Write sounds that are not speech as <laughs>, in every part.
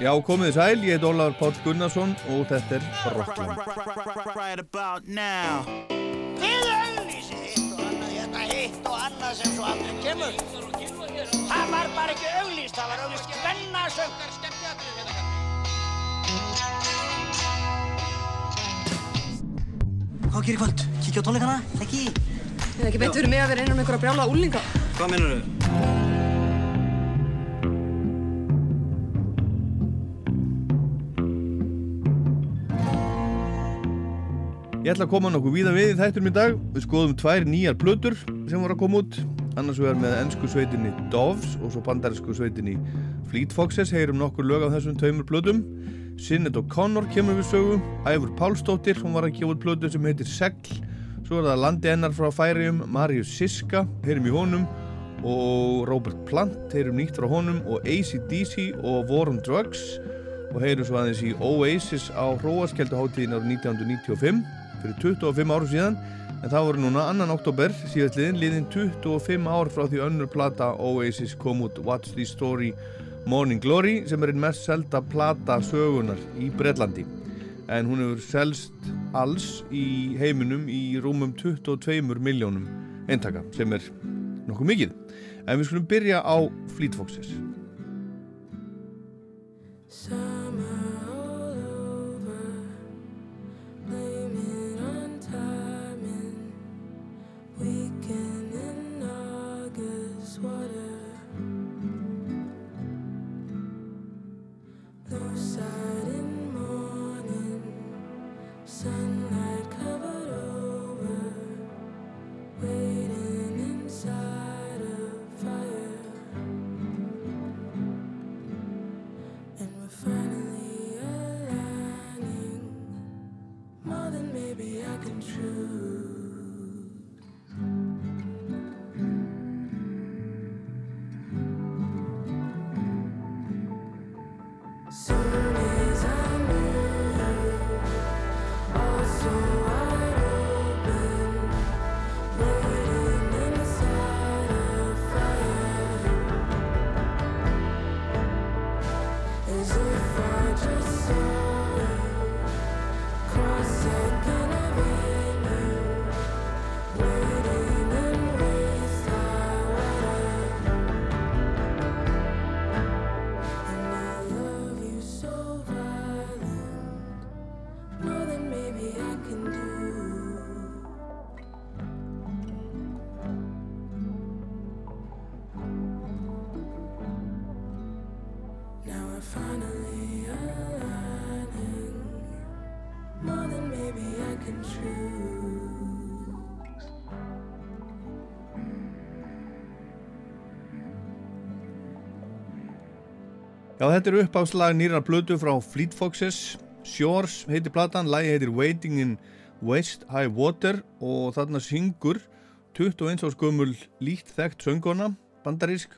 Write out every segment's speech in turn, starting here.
Já, komið þið sæl, ég heit Ólaður Páll Gunnarsson og þetta er Rockland. Right about now Þið auglýsið hitt og annað, hérna hitt og annað sem svo aldrei kemur. Það var bara ekki auglýst, það var auglýst hvennasöngar skemmtiatrið hérna kannski. Hvað gerir kvöld? Kíkja á tónleikana? Ekki? Það er ekki beint fyrir mig að vera innan um einhverja brjála úlinga. Hvað mennur þau? Ég ætla að koma nokkuð víða við í þætturum í dag. Við skoðum tvær nýjar plötur sem voru að koma út. Annars vegar með ennsku sveitinni Doves og svo bandarísku sveitinni Fleet Foxes. Heyrum nokkur lög af þessum tveimur plötum. Sinead O'Connor kemur við sögu. Æfur Pálsdóttir, hún var að út plötu sem heitir Segl. Svo er það landi ennar frá Færium, Marius Siska, heyrum í honum. Og Robert Plant, heyrum nýtt frá honum. Og ACDC og War on Drugs. Og heyrum svo aðeins í Oasis á Hróaskjölduháttíðin árið 1995 fyrir 25 árum síðan en það voru núna annan oktober síðastliðin liðin 25 ár frá því önnur plata Oasis kom út What's the Story? Morning Glory sem er einn mest selda plata sögunar í Breitlandi en hún hefur selst alls í heiminum í rúmum 22 miljónum eintaka sem er nokkuð mikið. En við skulum byrja á Fleet Foxes. Summer true. Já, þetta er uppáslag nýra blödu frá Fleet Foxes. Shores heitir platan, lagi heitir Waiting in Waist High Water og þarna syngur 21 árs gömul líkt þekkt söngona, bandarísk.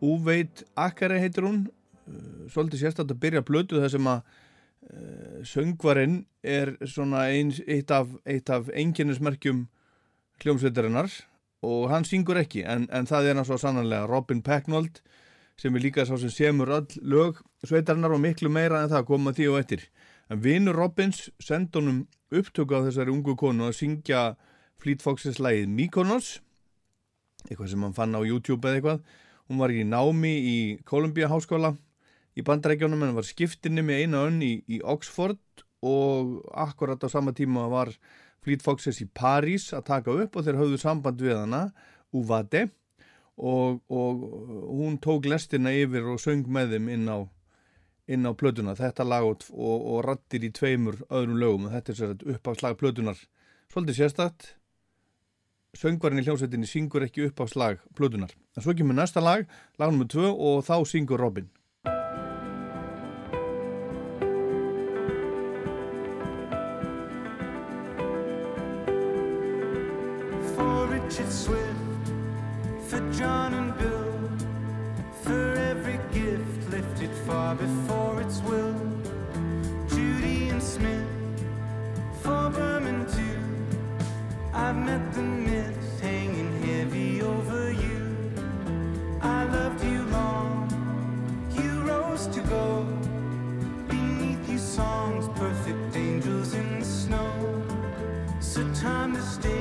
Uveit Akare heitir hún. Uh, svolítið sérstætt að byrja blödu þar sem að uh, söngvarinn er svona eins, eitt af, af einkennismerkjum hljómsveitarinnar og hann syngur ekki en, en það er svo sannanlega Robin Pecknold sem er líka sá sem semur öll lög sveitarinnar og miklu meira en það koma því og eftir. En vinur Robbins sendi honum upptöku á þessari ungu konu að syngja Fleet Foxes lagið Mykonos, eitthvað sem hann fann á YouTube eða eitthvað. Hún var í námi í Columbia háskóla í bandarækjónum en var skiptinni með eina önn í, í Oxford og akkurat á sama tíma var Fleet Foxes í París að taka upp og þeir höfðu samband við hana, Uvade og, og hún tók lestina yfir og söng með þeim inn á, inn á plötuna, þetta lag og, og, og rattir í tveimur öðrum lögum. Þetta er sér upp á slag plötunar svolítið sérstætt söngvarinn í hljómsveitinni syngur ekki upp á slag plötunar, en svo kemur næsta lag lag nr. 2 og þá syngur Robin time to stay.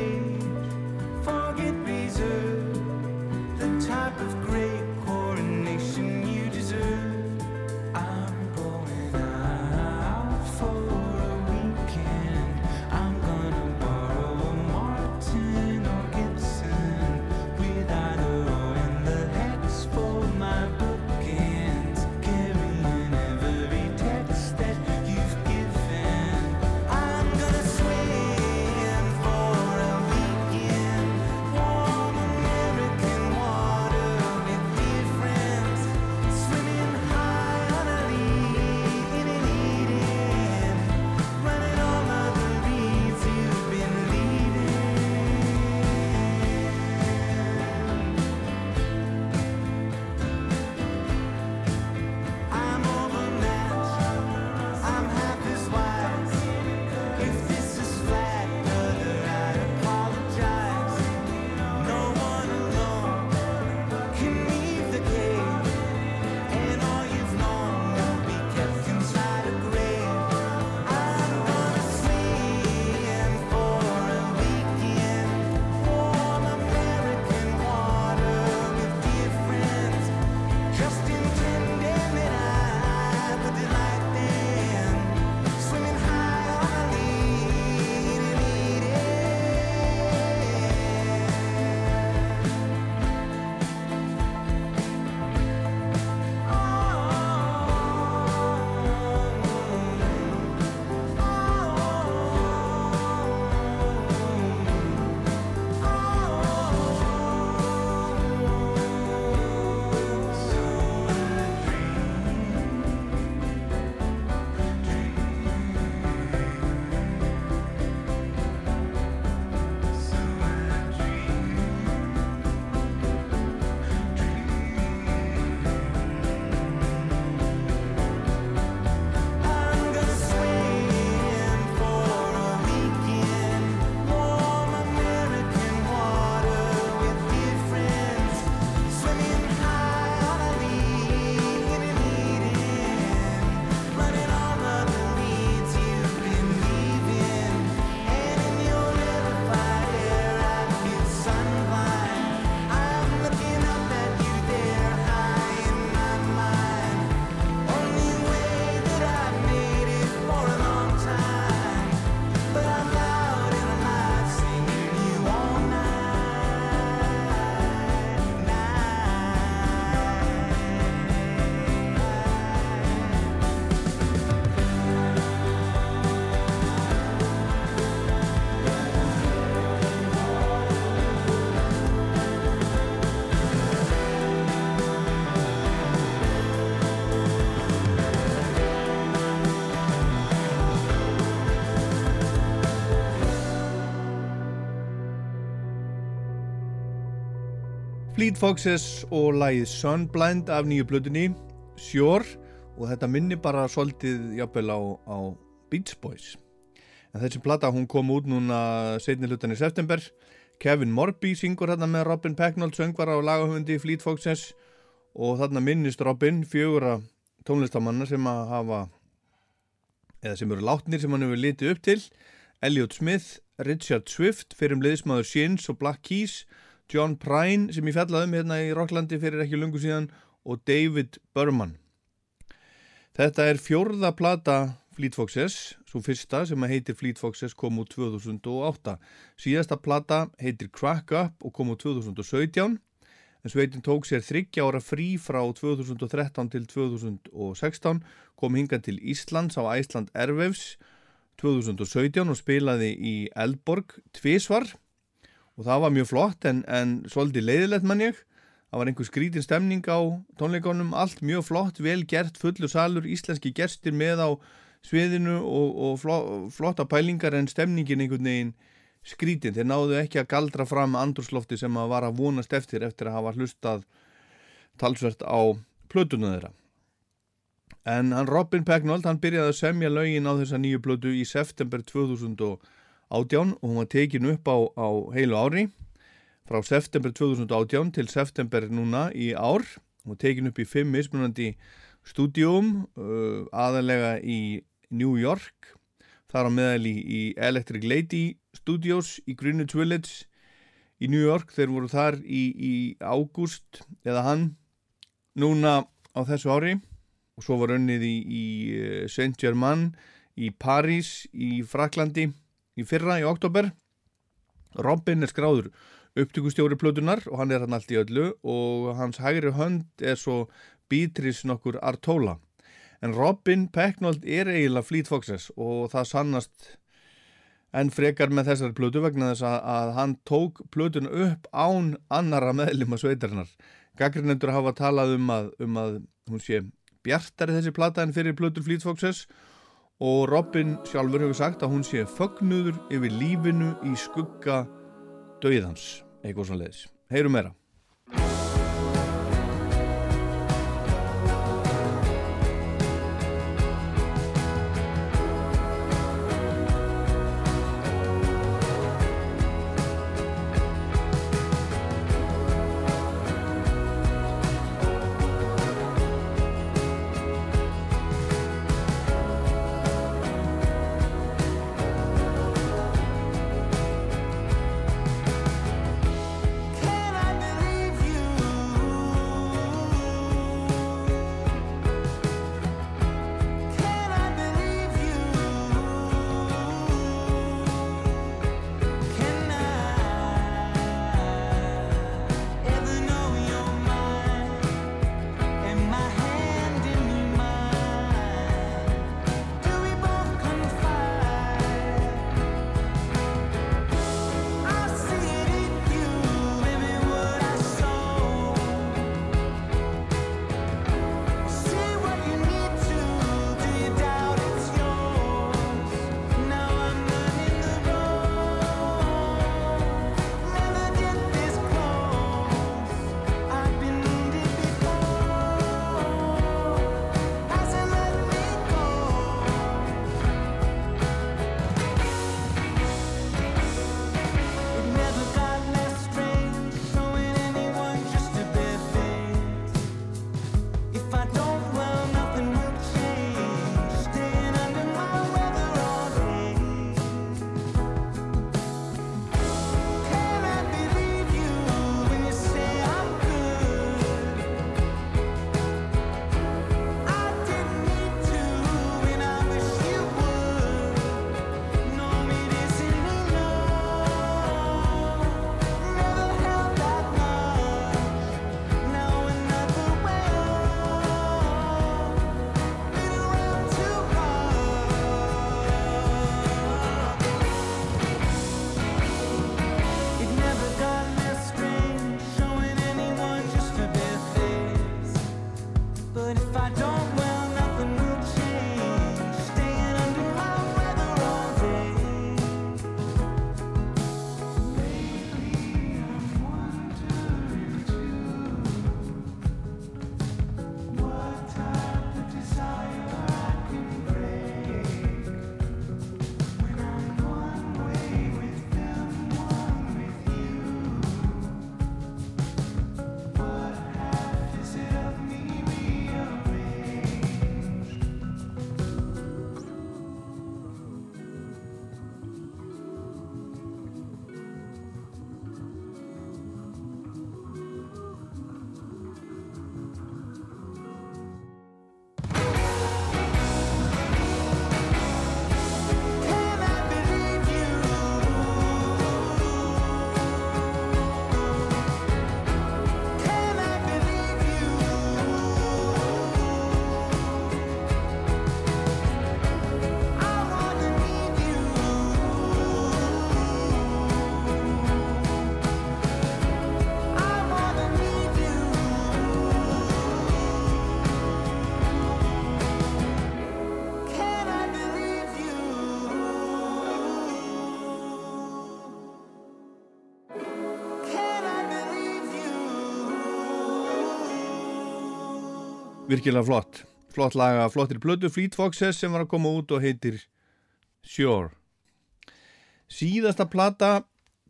Fleet Foxes og lagið Sunblind af nýju blöðunni Sjór og þetta minni bara svolítið jafnvel á, á Beach Boys. En þessi plata hún kom út núna setni hlutan í september. Kevin Morby syngur hérna með Robin Pecknold söngvara og lagahöfundi Fleet Foxes. Og þarna minnist Robin fjögura tónlistamanna sem að hafa eða sem eru látnir sem hann hefur litið upp til. Elliot Smith, Richard Swift fyrir um liðsmaður Shins og Black Keys John Prine sem ég fjallaði um hérna í Rocklandi fyrir ekki lungu síðan og David Berman. Þetta er fjórða plata Fleet Foxes, svo fyrsta sem að heitir Fleet Foxes kom úr 2008 síðasta plata heitir Crack Up og kom úr 2017 en sveitin tók sér þryggja ára frí frá 2013 til 2016 kom hingan til Íslands á Æsland Airwaves 2017 og spilaði í Eldborg tvísvar og það var mjög flott en, en svolítið leiðilegt mann ég. Það var einhver skrítin stemning á tónleikonum allt mjög flott, vel gert, fullur salur íslenski gerstir með á sviðinu og, og fló, flotta pælingar en stemningin einhvern veginn skrítin, þeir náðu ekki að galdra fram andurslofti sem að var að vonast eftir eftir að hafa hlustað talsvert á plötuna þeirra. En hann Robin Pecknold hann byrjaði að semja lögin á þessa nýju plötu í september 2018 og hún var tekin upp á, á heilu ári. Frá september 2018 til september núna í ár. Hún var tekin upp í fimm mismunandi stúdíum uh, aðalega í New York þar á meðal í, í Electric Lady Studios í Greenwich Village í New York, þeir voru þar í, í ágúst eða hann núna á þessu ári. Og svo var önnið í, í eh, Saint-Germain í París í Fraklandi í fyrra í oktober Robin er skráður upptökustjóri plötunar og hann er hann allt í öllu og hans hægri hönd er svo Beatrice nokkur Artola. En Robin Pecknold er eiginlega Fleet Foxes og það sannast en frekar með þessari plötu vegna þess að, að hann tók plötun upp án annara meðlum að sveitarinnar. Gaggrinendur hafa talað um að, um að hún sé bjartari þessi plata en fyrir plötur Fleet Foxes og Robin sjálfur hefur sagt að hún sé fögnuður yfir lífinu í skugga döiðans, eitthvað svona leiðis. Heyrum meira. Virkilega flott. Flott laga, flottir plötu Fleet Foxes sem var að koma út og heitir Sure. Síðasta plata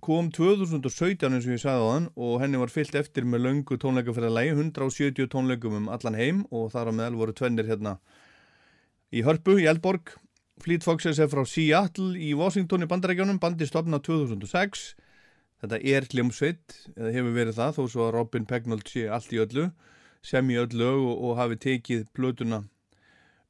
kom 2017 eins og ég sagði á þann og henni var fyllt eftir með löngu tónleikaferðalagi 170 tónleikum um allan heim og þar á meðal voru tvennir hérna í Hörpu í Eldborg Fleet Foxes er frá Seattle í Washington í bandarækjónum, bandi stopna 2006 þetta er hljómsveit eða hefur verið það þó svo að Robin Pegnold sé allt í öllu sem í öll lög og, og hafi tekið plötuna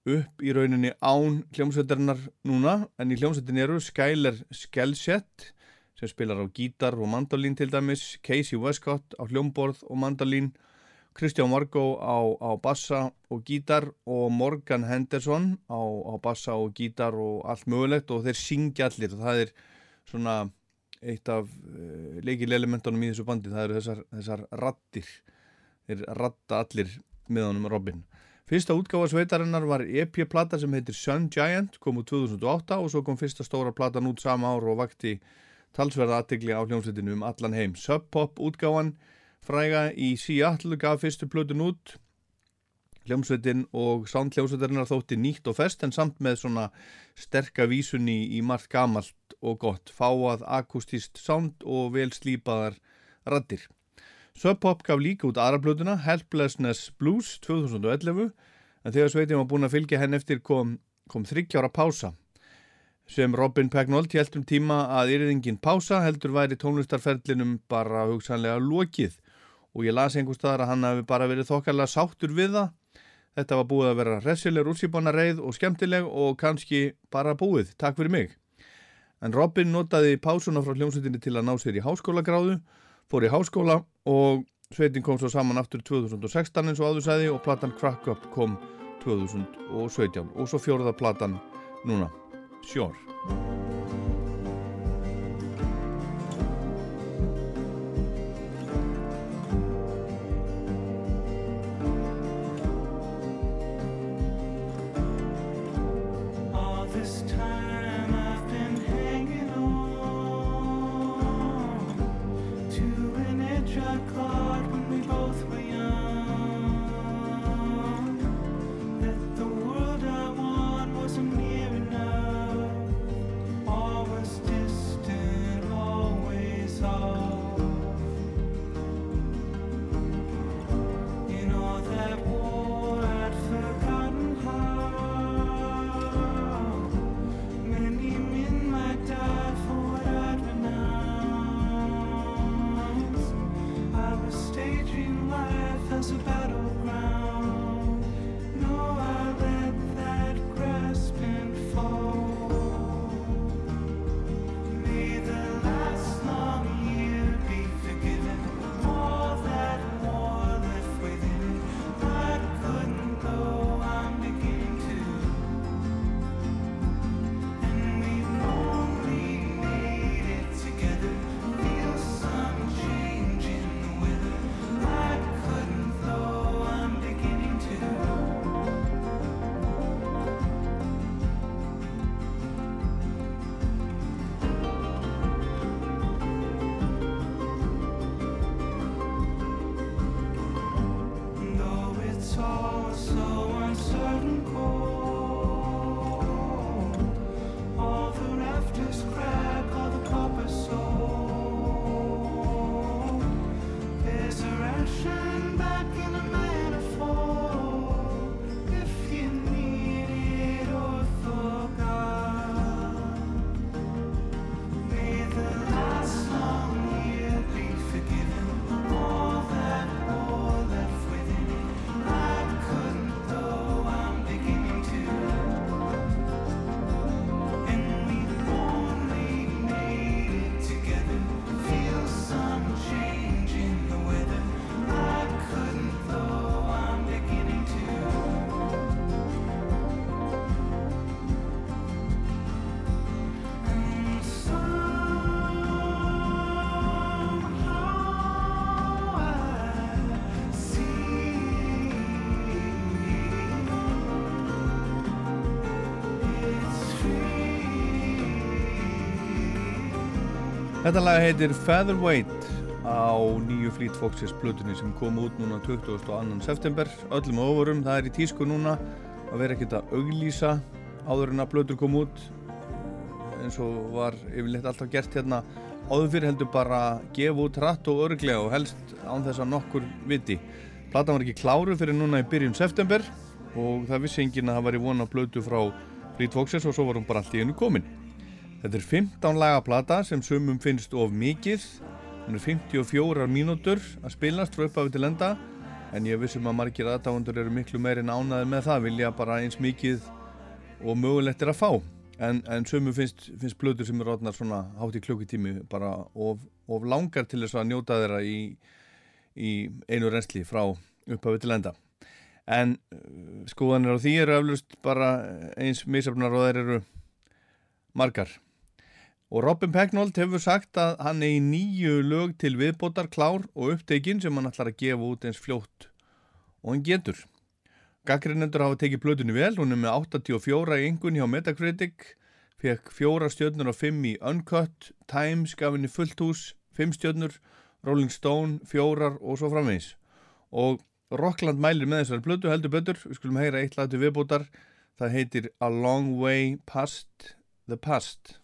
upp í rauninni án hljómsveitarinnar núna. En í hljómsveitin eru Skyler Skelsett sem spilar á gítar og mandolín til dæmis Casey Westcott á hljómborð og mandolín Kristján Margó á, á bassa og gítar og Morgan Henderson á, á bassa og gítar og allt mögulegt og þeir syngja allir. Og það er svona eitt af uh, leikilelementunum í þessu bandi. Það eru þessar, þessar rattir þeir ratta allir með honum Robin Fyrsta útgáfa sveitarinnar var EP-plata sem heitir Sun Giant, kom úr 2008 og svo kom fyrsta stóra platan út sama ár og vakti talsverða aðtegli á hljómsveitinu um allan heim. Sub Pop útgáfan fræga í Seattle gaf fyrstu plötun út hljómsveitin og sound hljómsveitarinnar þótti nýtt og fest en samt með svona sterka vísun í, margt gamalt og gott, fáað akustist sound og vel slípaðar raddir. Sub Pop gaf líka út aðra plötuna Helplessness Blues 2011 en þegar sveitin var búin að fylgja henn eftir kom, kom þryggjára pása. Sem Robin Pegnold held um tíma að yrirðingin pása heldur væri tónlistarferlinum bara hugsanlega lokið. Og ég las einhver staðar að hann hafi bara verið þokkarlega sáttur við það. Þetta var búið að vera resileg, rússibána reið og skemmtileg og kannski bara búið, takk fyrir mig. En Robin notaði pásuna frá hljómsveitinni til að ná sér í háskólagráðu fór í háskóla og sveitin kom svo saman aftur 2016 eins og áður sæði og platan Crack Up kom 2017 og svo fjóruða platan núna, Sjór Þetta lag heitir Featherweight á nýju Fleet Foxes plötunni sem kom út núna 22. september öllum ofurum, það er í tísku núna að vera ekkert að auglýsa áður en að plötur kom út eins og var yfirleitt alltaf gert hérna áður fyrir heldur bara gefa út hratt og örglega og helst án þess að nokkur viti Platan var ekki kláru fyrir núna í byrjun september og það vissi enginn að það var í vona plötu frá Fleet Foxes og svo var hún bara allt í einu komin. Þetta er 15 laga plata sem sumum finnst of mikið. Hún er 54 mínútur að spilast frá upphafi til enda en ég vissum að margir aðdáðundur eru miklu meiri nánaði með það, vilja bara eins mikið og mögulegt er að fá. En, en sumum finnst, finnst blöður sem eru orðnar svona hátt í klukkutími bara of, of langar til þess að njóta þeirra í, í einu reynsli frá upphafi til enda. En uh, skoðanir á því eru eflust bara eins misafnar og þeir eru margar. Og Robin Pecknold hefur sagt að hann er í nýju lög til viðbótar klár og upptekinn sem hann ætlar að gefa út eins fljótt og hann getur. Gaggrinnendur hafa tekið blöðunni vel, hún er með 84 í yngun hjá Metacritic, fekk fjóra stjörnur og fimm í Uncut, Times gaf henni fullt hús, fimm stjörnur, Rolling Stone, fjórar og svo framvegis. Og Rockland mælir með þessar blödu heldur betur, við skulum heyra eitt lag til viðbótar, það heitir A Long Way Past the Past.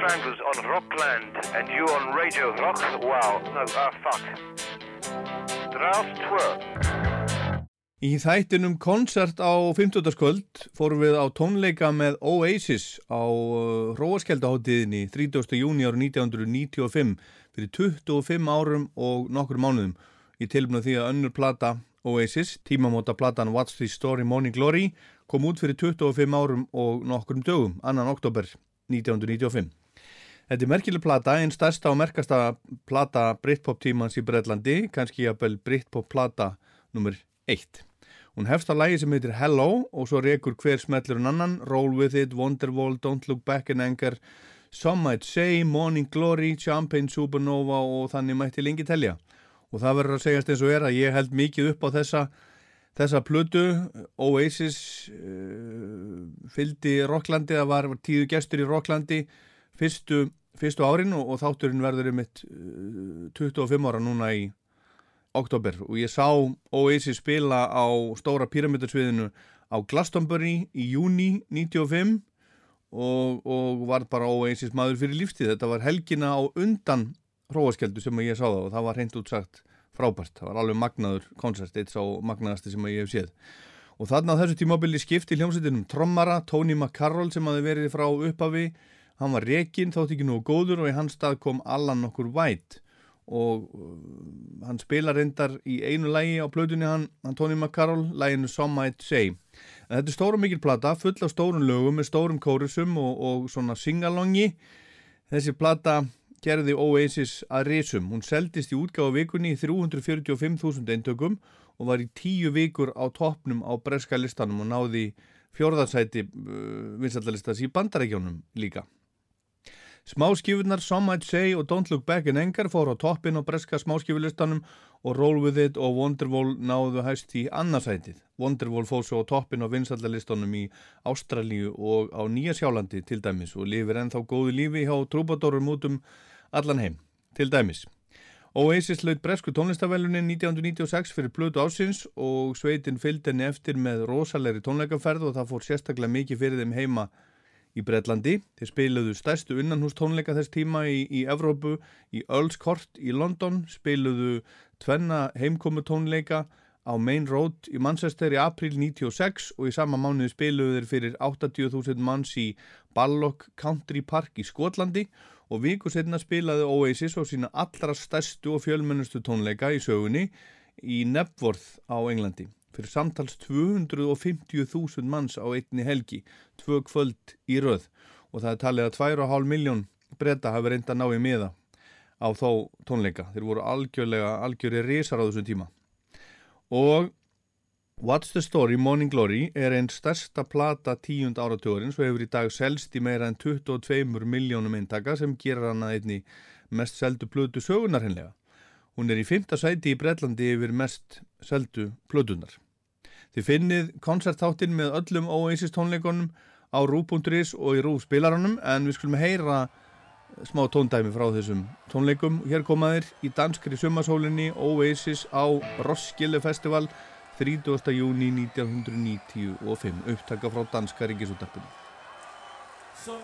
Stranglers on Rockland, and you on Radio Rock. Wow, no, ah, fuck. Draft twerk. Í þættinum koncert á 50. kvöld fórum við á tónleika með Oasis á uh, Róaskjaldaháttiðinni 30. júni ára 1995 fyrir 25 árum og nokkur mánuðum í tilbúinu því að önnur plata Oasis, tímamóta platan What's the Story Morning Glory kom út fyrir 25 árum og nokkrum dögum, annan oktober 1995. Þetta er merkileg plata, einn stærsta og merkasta plata Britpop tímans í Breitlandi, kannski jafnvel Britpop plata nummer 1. Hún hefst á lægi sem heitir Hello og svo rekur hver smellur en annan, Roll With It, Wonderwall, Don't Look Back in Anger, Some Might Say, Morning Glory, Champagne Supernova og þannig mætti lengi telja. Og það verður að segjast eins og er að ég held mikið upp á þessa, þessa plötu, Oasis uh, fylgdi Rocklandi, það var tíðu gestur í Rocklandi fyrstu, fyrstu árin og, og þátturinn verður um mitt uh, 25 ára núna í oktober og ég sá Oasis spila á stóra pyramidarsviðinu á Glastonbury í júni 95 og, og var bara Oasis maður fyrir lífstíð. Þetta var helgina á undan hróaskjöldu sem ég sá það og það var hreint útsagt frábært, það var alveg magnaður konsert, eitt sá magnaðasti sem ég hef séð. Og þarna á þessu tímabili skipti hljómsveitinum trommara, Tony McCarroll sem hafi verið frá upphafi hann var rekinn, þátt ekki nú góður og í hans stað kom Allan okkur vætt og uh, hann spila reyndar í einu lægi á plötunni hann, Tony McCarroll, læginu Some Might Say en þetta er stórum mikil plata, full af stórun lögum með stórum kórusum og, og svona singalongi þessi plata gerði Oasis að risum. Hún seldist í útgáðu vikunni í 345.000 eintökum og var í tíu vikur á toppnum á breska listanum og náði fjórðarsæti uh, vinsaldalistas í bandarækjónum líka. Smáskifurnar Some Might Say og Don't Look Back in Anger fór á toppin á breska smáskifulistanum og Roll With It og Wonderwall náðu hæst í annarsætið. Wonderwall fór svo á toppin á vinsaldalistunum í Ástralíu og á Nýja Sjálandi til dæmis og lifir ennþá góðu lífi hjá trúbadórum út um allan heim, til dæmis. Oasis laut bresku tónlistavelunin 1996 fyrir blötu ásins og sveitin fylgdi henni eftir með rosalegri tónleikaferð og það fór sérstaklega mikið fyrir þeim heima í Breitlandi. Þeir spiluðu stærstu innanhús tónleika þess tíma í, í Evrópu, í Earls Court í London, spiluðu tvenna heimkomu tónleika á Main Road í Manchester í april 96 og í sama mánuði spiluðu þeir fyrir 80.000 manns í Ballock Country Park í Skotlandi og viku setna spilaði Oasis á sína allra stærstu og fjölmennustu tónleika í sögunni í Nebworth á Englandi fyrir samtals 250.000 manns á einni helgi, tvö kvöld í röð og það er talið að 2,5 miljón breyta hafi reynda að ná í miða á þó tónleika. Þeir voru algjörlega, algjörlega risar á þessum tíma. Og What's the Story, Morning Glory er einn stærsta plata tíund áratugurinn svo hefur í dag selst í meira en 22 miljónum eintaka sem gerir hana einni mest seldu plötu sögunar henlega. Hún er í fymta sæti í Breitlandi yfir mest seldu plötunar. Þið finnið koncerttáttinn með öllum Oasis tónleikonum á rú.is og í rú spilaranum en við skulum heyra smá tóndæmi frá þessum tónleikum. Hér komaðir í danskri sumasólinni Oasis á Roskilde Festival 30. júni 1995 upptaka frá danska ríkisúttarpunum. Some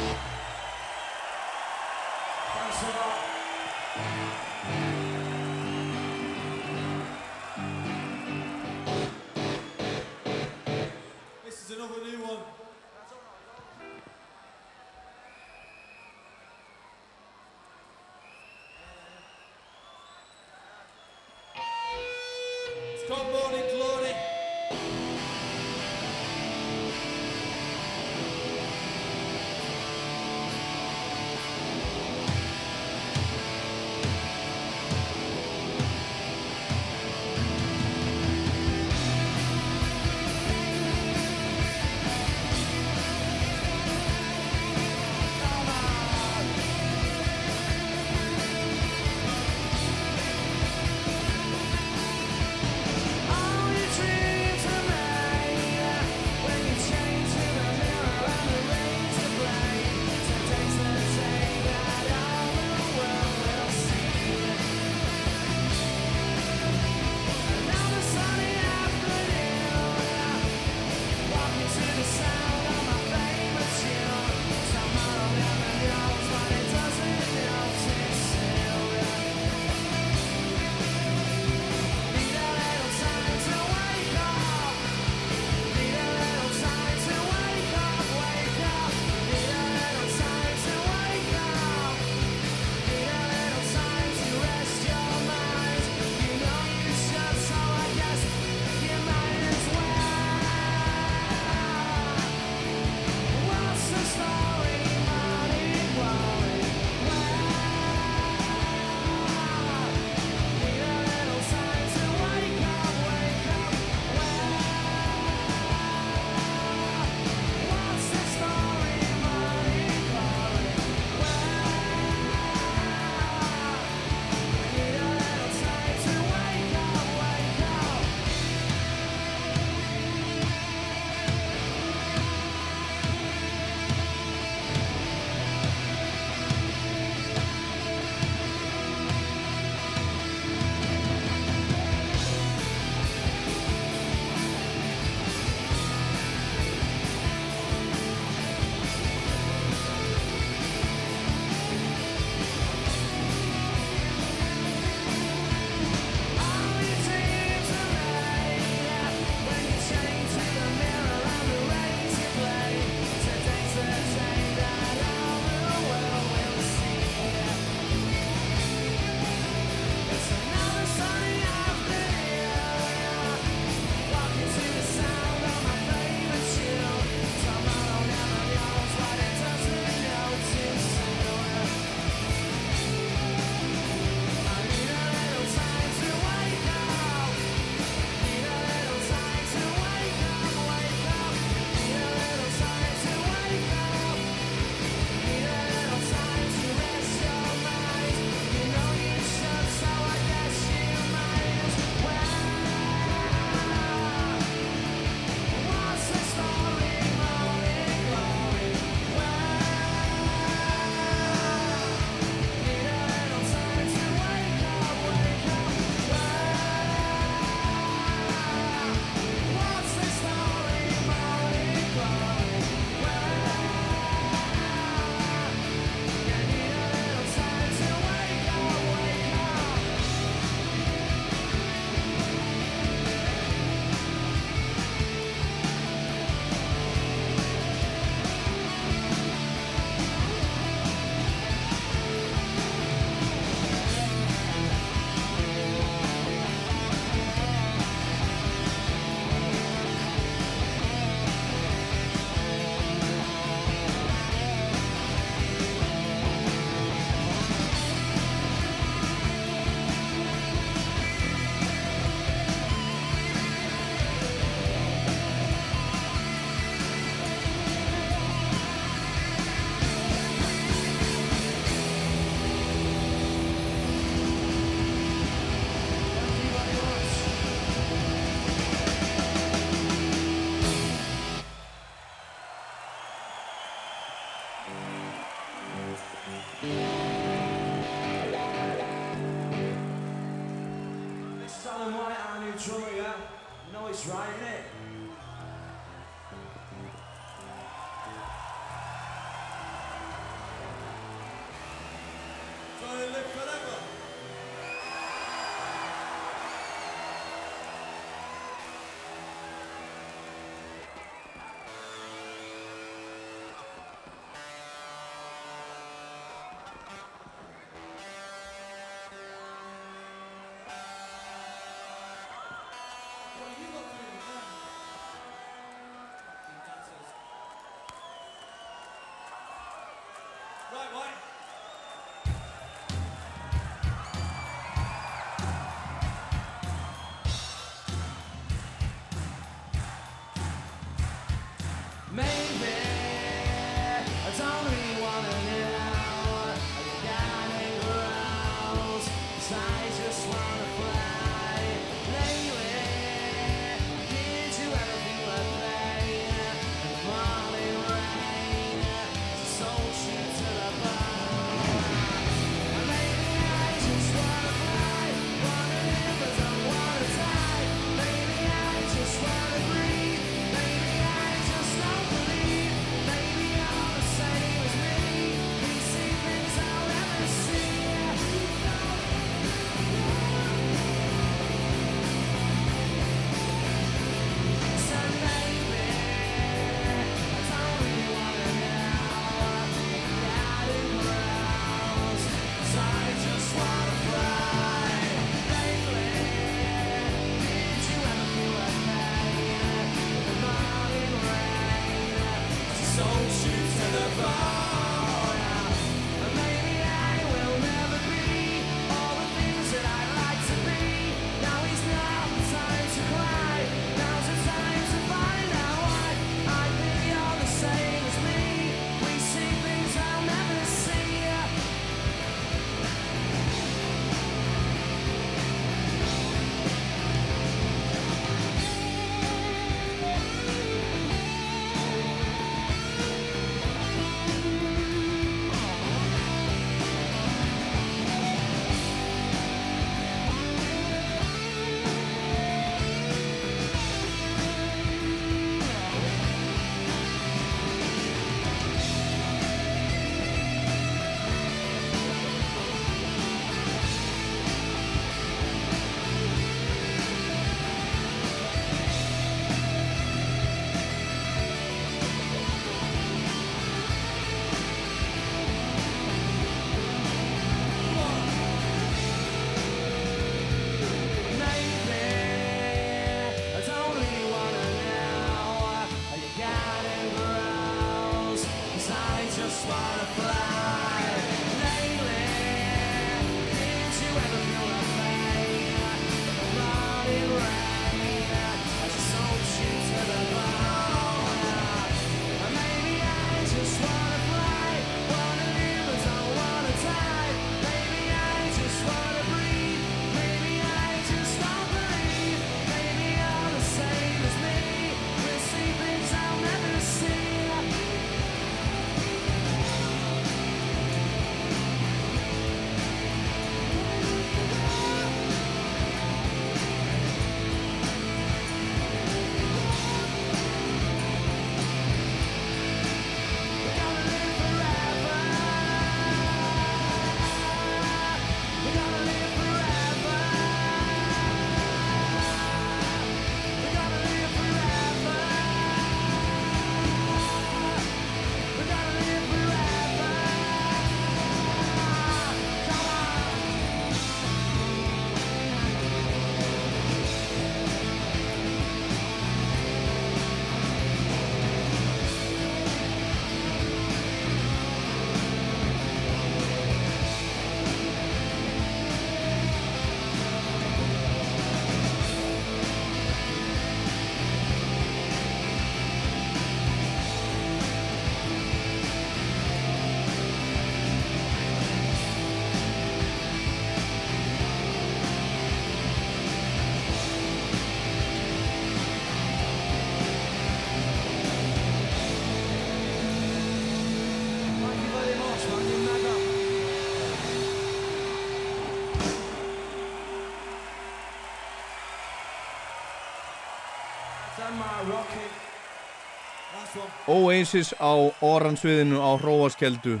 Oasis á oransviðinu á Hróaskeldu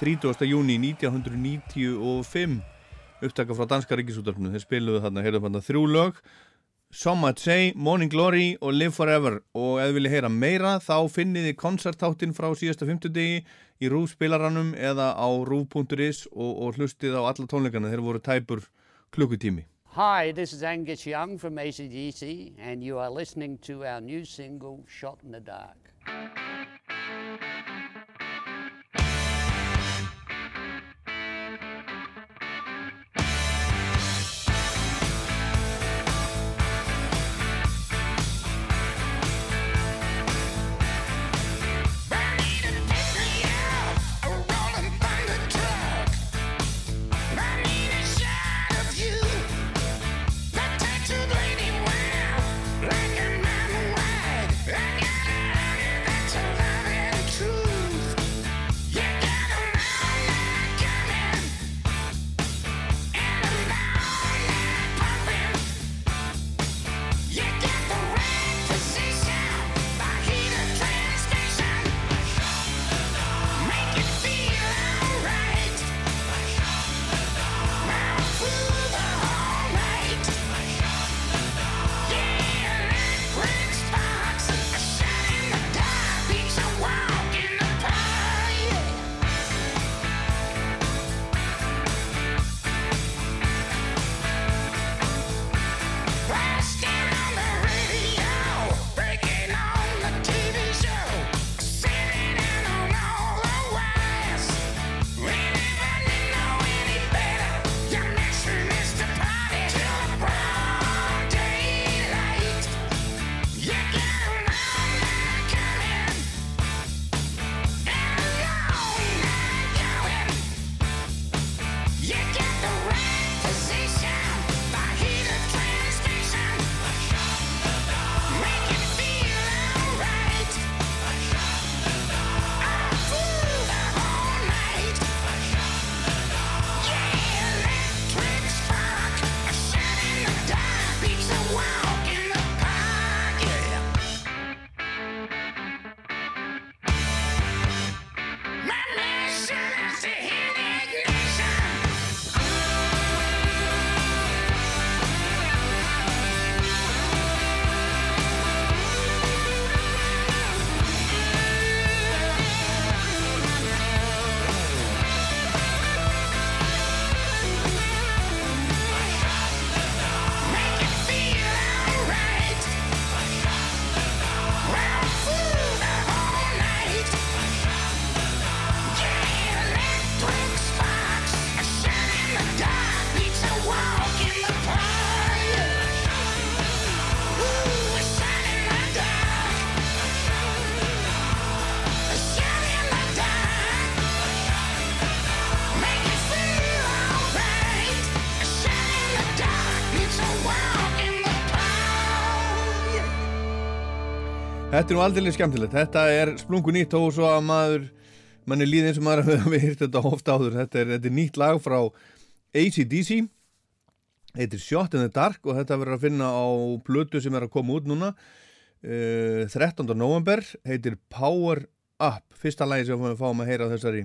30. júni 1995 upptaka frá Danska Ríkisútarfinu þeir spiluðu þarna, heyrðum þarna þrjú lög. Some Might Say, Morning Glory og Live Forever. Og ef þið viljið heyra meira þá finnið þið koncertáttin frá síðasta 50 degi í RÚF spilaranum eða á RÚF.is og, og hlustið á alla tónleikana. Þeir voru tæpur klukkutími. Hi, this is Angus Young from ACDC, and you are listening to our new single, Shot in the Dark. Thank you. Þetta er nú aldrei skemmtilegt, þetta er splungu nýtt og svo að maður, mann er líð eins og maður <laughs> hefur hýrt þetta ofta áður, þetta er, þetta er nýtt lag frá ACDC, heitir Shot in the Dark og þetta verður að finna á blödu sem er að koma út núna, uh, 13. november, heitir Power Up, fyrsta lagi sem við fáum að heyra á þessari,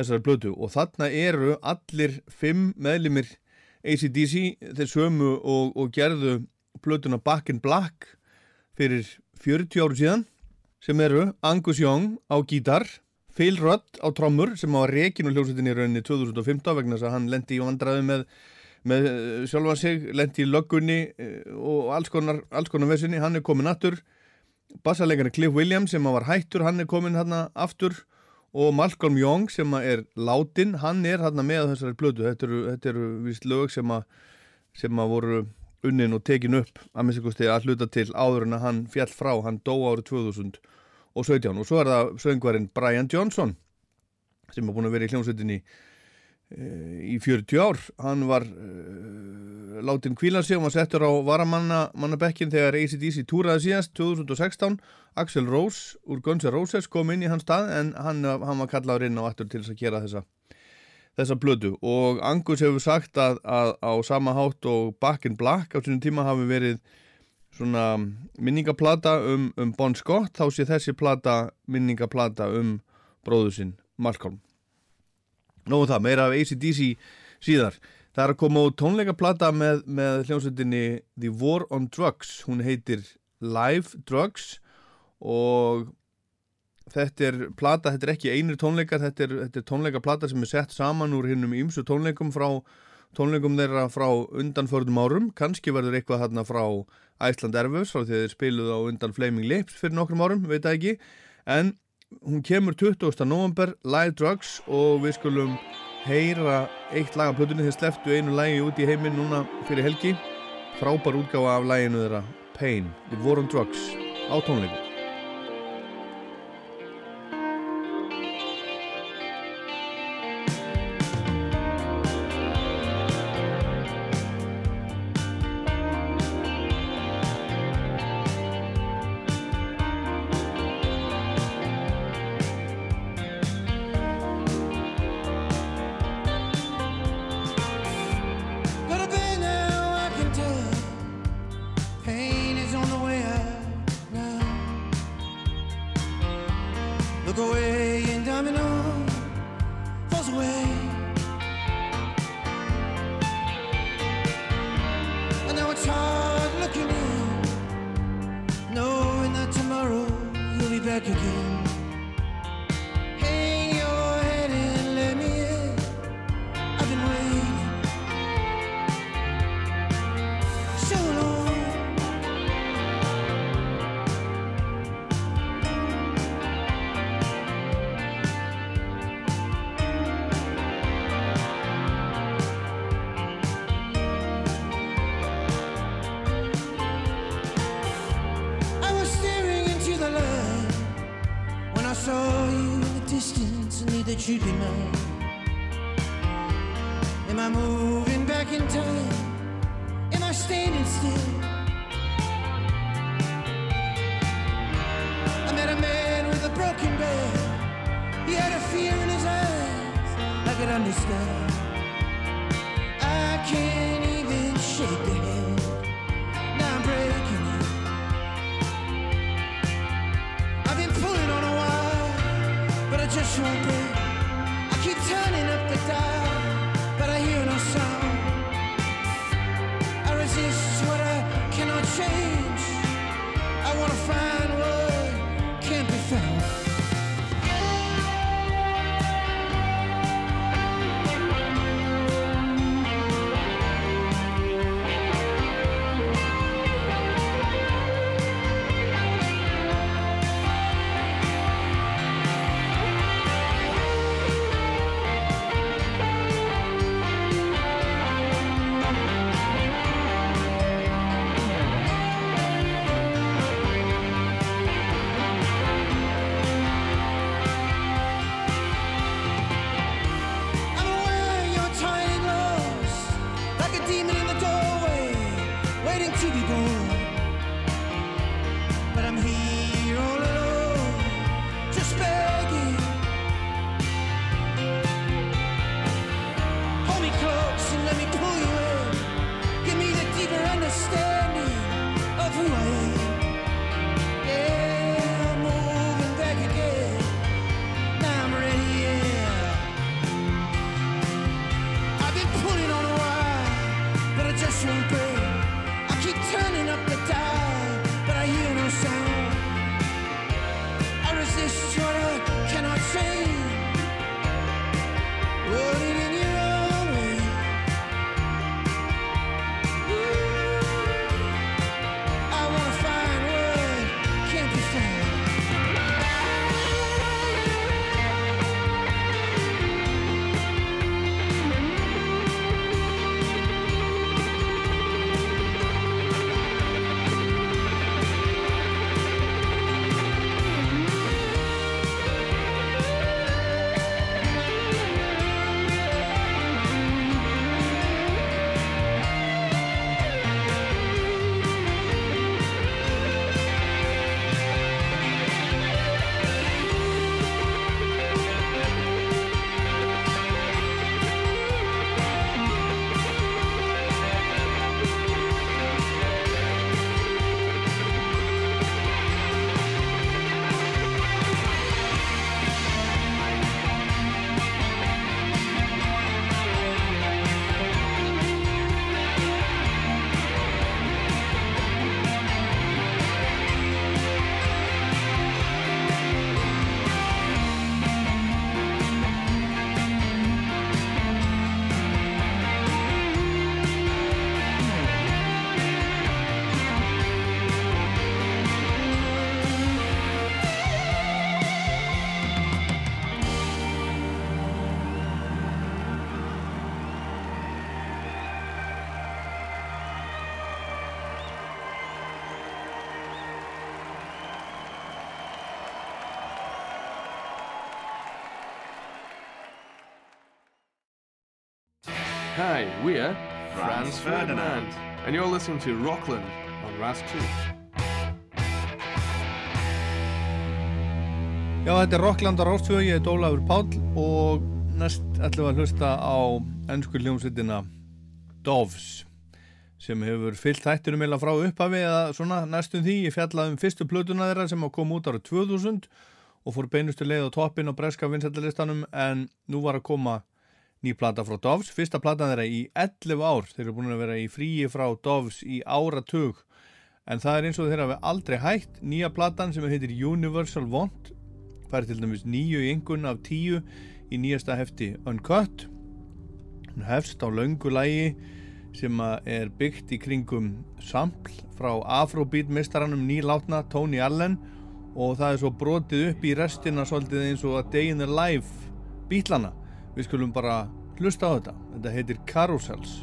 þessari blödu og þarna eru allir fimm meðlimir ACDC, þeir sömu og, og gerðu blötuna Back in Black fyrir 40 áru síðan sem eru Angus Young á gítar Phil Rudd á trommur sem á rekinu hljósutinni í rauninni 2015 vegna þess að hann lendi í vandraði með, með eh, sjálfa sig, lendi í löggunni eh, og alls konar, alls konar vesinni, hann er komin aftur. Bassarleikari Cliff Williams sem var hættur, hann er komin hann aftur. Og Malcolm Young sem er látin, hann er hann með þessari blödu, þetta eru, eru víst lög sem að, sem að voru unnin og tekin upp að minnst kosti að hluta til áður en að hann fjall frá, hann dó árið 2017 og svo er það söngvarinn Brian Johnson sem er búin að vera í hljómsveitinni e, í 40 ár. Hann var e, látin kvíla sig og var settur á varamannabekkin þegar ACDC túraði síðast 2016 Axel Rose úr Guns N' Roses kom inn í hans stað en hann, hann var kallaður inn á aftur til þess að gera þessa þessa blödu og Angus hefur sagt að, að á sama hátt og Back in Black á sínum tíma hafi verið svona minningaplata um, um Bon Scott þá sé þessi plata minningaplata um bróðu sinn Malcolm. Nóum það, meira af ACDC síðar. Það er að koma út tónleikaplata með, með hljómsveitinni The War on Drugs. Hún heitir Live Drugs og þetta er plata, þetta er ekki einir tónleikar þetta er, þetta er tónleikaplata sem er sett saman úr hinnum ímsu tónleikum frá tónleikum þeirra frá undanförðum árum. Kannski verður eitthvað hérna frá Æsland Erfus frá því að þeir spiluð á undan Flaming Lips fyrir nokkrum árum, veit það ekki. En hún kemur 20. november Live Drugs og við skulum heyra eitt lag af plötunni. Þeir sleftu einu lagi út í heiminn núna fyrir helgi. Frábær útgáfa af laginu þeirra Pain, The War on Drugs á tónleikum Hi, we're Franz Ferdinand, and you're listening to Rockland on Ras 2. Já, þetta er Rockland á Rástfjöðu, ég er Ólafur Páll og næst ætlum við að hlusta á ennsku hljómsveitina Doves sem hefur fyllt þættinum eða frá upphafi eða svona næstum því. Ég fjallaði um fyrstu plötuna þeirra sem kom út ára 2000 og fór beinustu leið á toppin á breska vinsættalistanum en nú var að koma ný plata frá Doves. Fyrsta platan þeirra í 11 ár. Þeir eru búin að vera í fríi frá Doves í áratug en það er eins og þeirra hafi aldrei hægt. Nýja platan sem heitir Universal Want fær til dæmis nýju í yngun af tíu í nýjasta hefti Uncut hún hefst á löngu lægi sem er byggt í kringum sampl frá Afrobeat mistaranum nýlátna Tony Allen og það er svo brotið upp í restina svolítið eins og að Day in the Life bítlana við skulum bara hlusta á þetta. Þetta heitir Carousels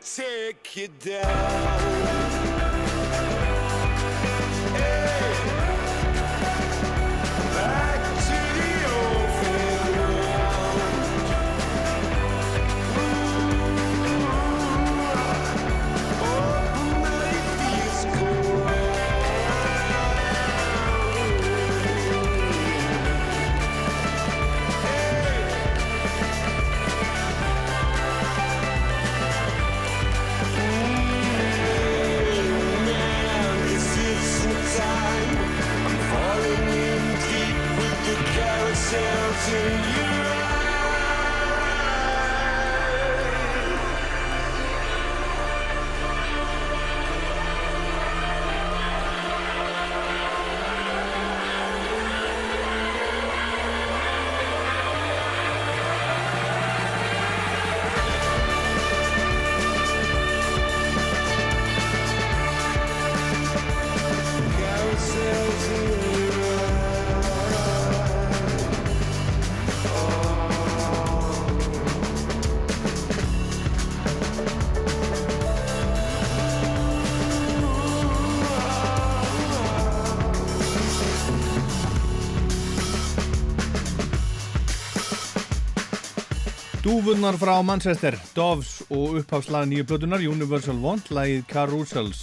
take you down Tell to you. Dúfunnar frá Manchester, Doves og uppháslag nýju plötunar Universal Want, lagið Carousels.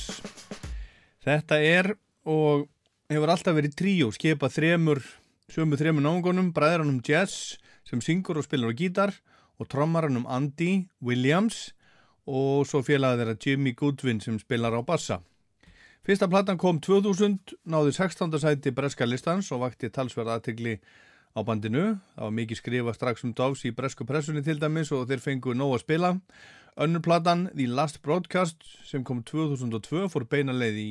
Þetta er og hefur alltaf verið tríó, skipa þremur, sömu þremur náungunum, bræðranum Jess sem syngur og spilar á gítar og trommaranum Andy Williams og svo félagið þeirra Jimmy Goodwin sem spilar á bassa. Fyrsta platan kom 2000, náði 16. sæti breska listans og vakti talsverð aðtegli á bandinu. Það var mikið skrifa strax um Doves í bresku pressunni til dæmis og þeir fengu nóg að spila. Önnur platan, The Last Broadcast, sem kom 2002, fór beina leið í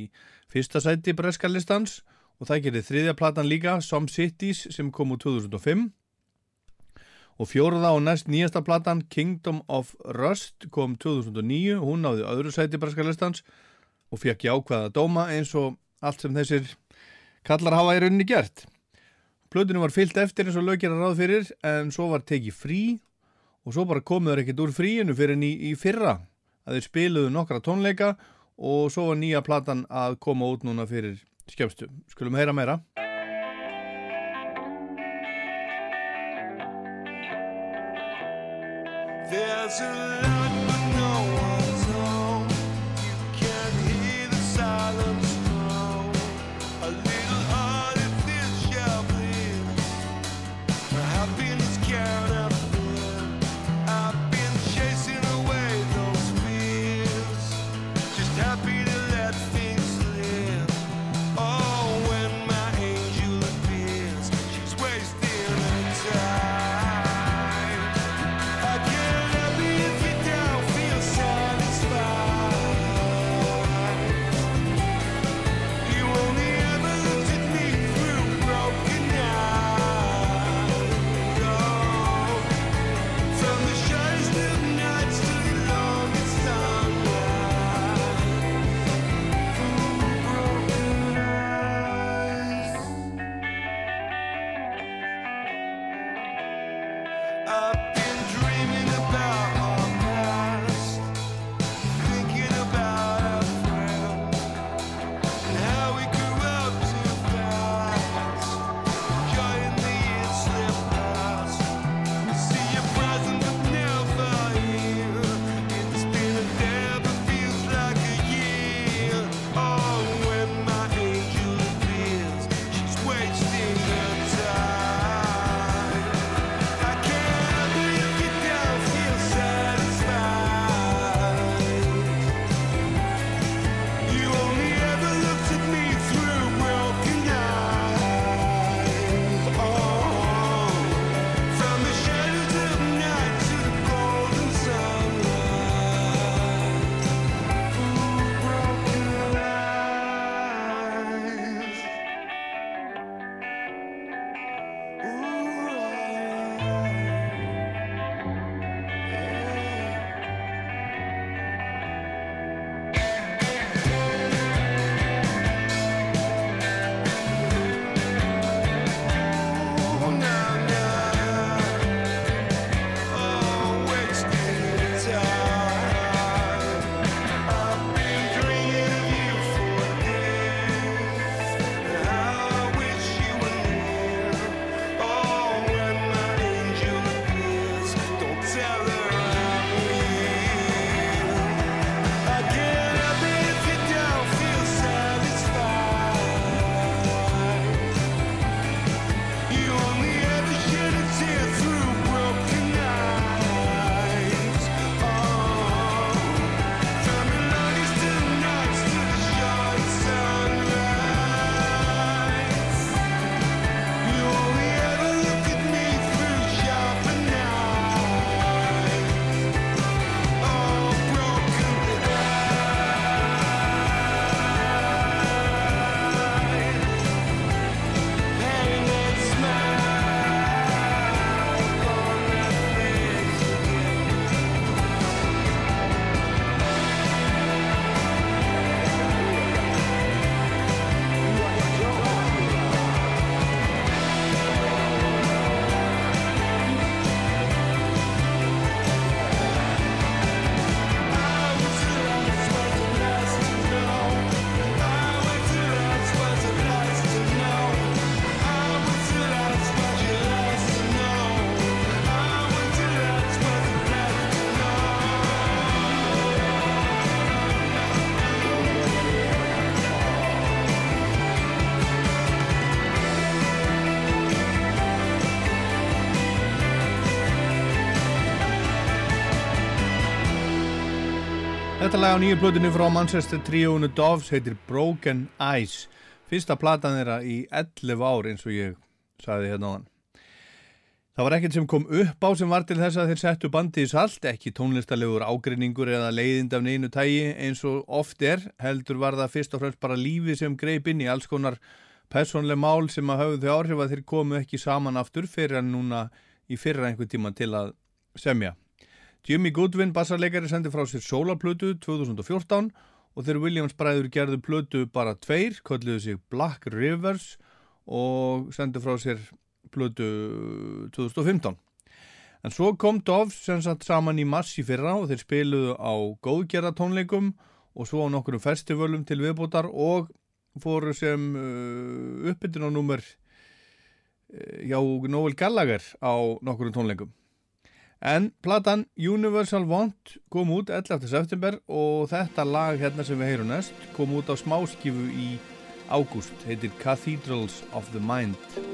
fyrsta sæti breska listans og það gerði þriðja platan líka, Some Cities, sem kom úr 2005. Og fjóruða og næst nýjasta platan, Kingdom of Rust, kom 2009, hún náði öðru sæti breska listans og fekk jákvæða dóma eins og allt sem þessir kallar hafa í rauninni gert. Plötunum var fyllt eftir eins og lög gera ráð fyrir en svo var tekið frí og svo bara komuður ekkert úr fríinu fyrir í, í fyrra að þeir spiluðu nokkra tónleika og svo var nýja platan að koma út núna fyrir skjöfstu. Skulum heyra meira. There's a Þetta lag á nýju plötunni frá Manchester tríónu Doves heitir Broken Eyes. Fyrsta platan þeirra í 11 ár eins og ég saði hérna á hann. Það var ekkert sem kom upp á sem var til þess að þeir settu bandið í salt, ekki tónlistalegur ágreiningur eða leiðind af neinu tægi eins og oft er, heldur var það fyrst og fremst bara lífi sem greip inn í alls konar personleg mál sem að höfðu þau áhrif að þeir komu ekki saman aftur fyrir en núna í fyrra einhver tíma til að semja. Jimmy Goodwin, bassarleikari, sendi frá sér sólarplötu 2014 og þeir Williams bræður gerðu plötu bara tveir, kolluðu sig Black Rivers og sendi frá sér plötu 2015. En svo kom Doves sem satt saman í mars í fyrra og þeir spiluðu á góðgerða tónleikum og svo á nokkurum festivalum til viðbótar og fóru sem uh, uppbytun á númer uh, hjá Noel Gallagher á nokkurum tónleikum. En platan Universal Want kom út 11. september og þetta lag hérna sem við heyrum næst kom út á smáskifu í ágúst, heitir Cathedrals of the Mind.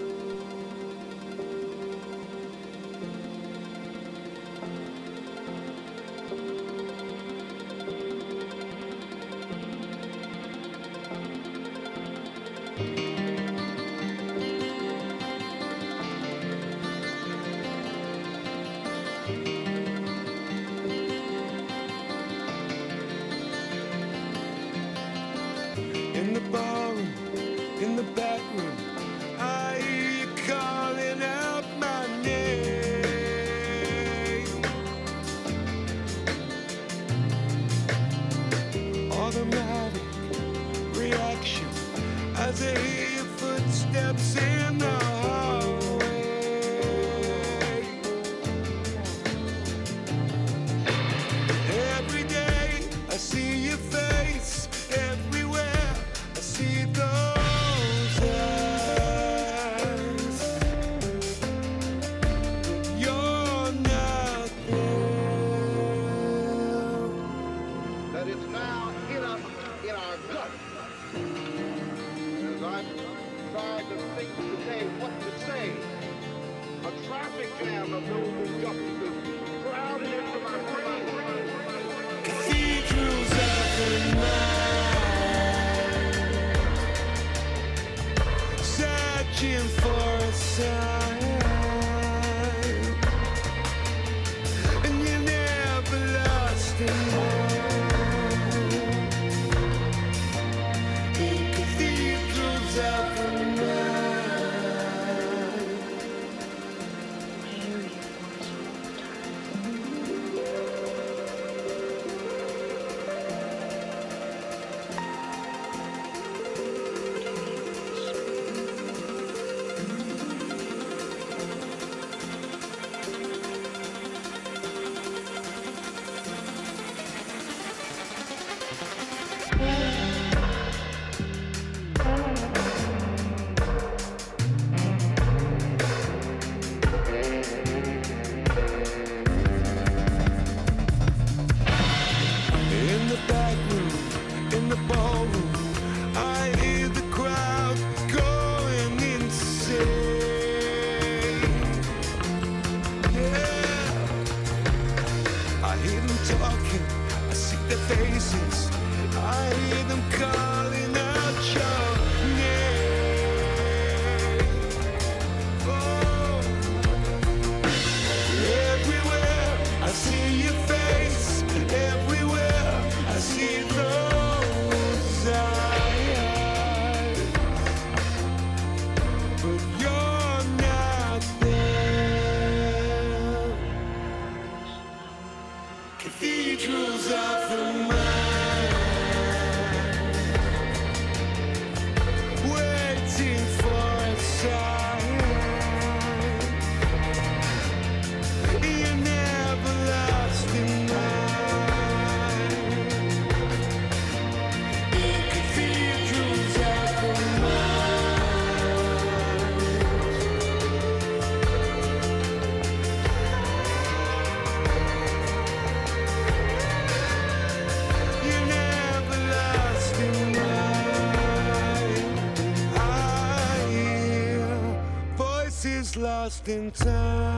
in time.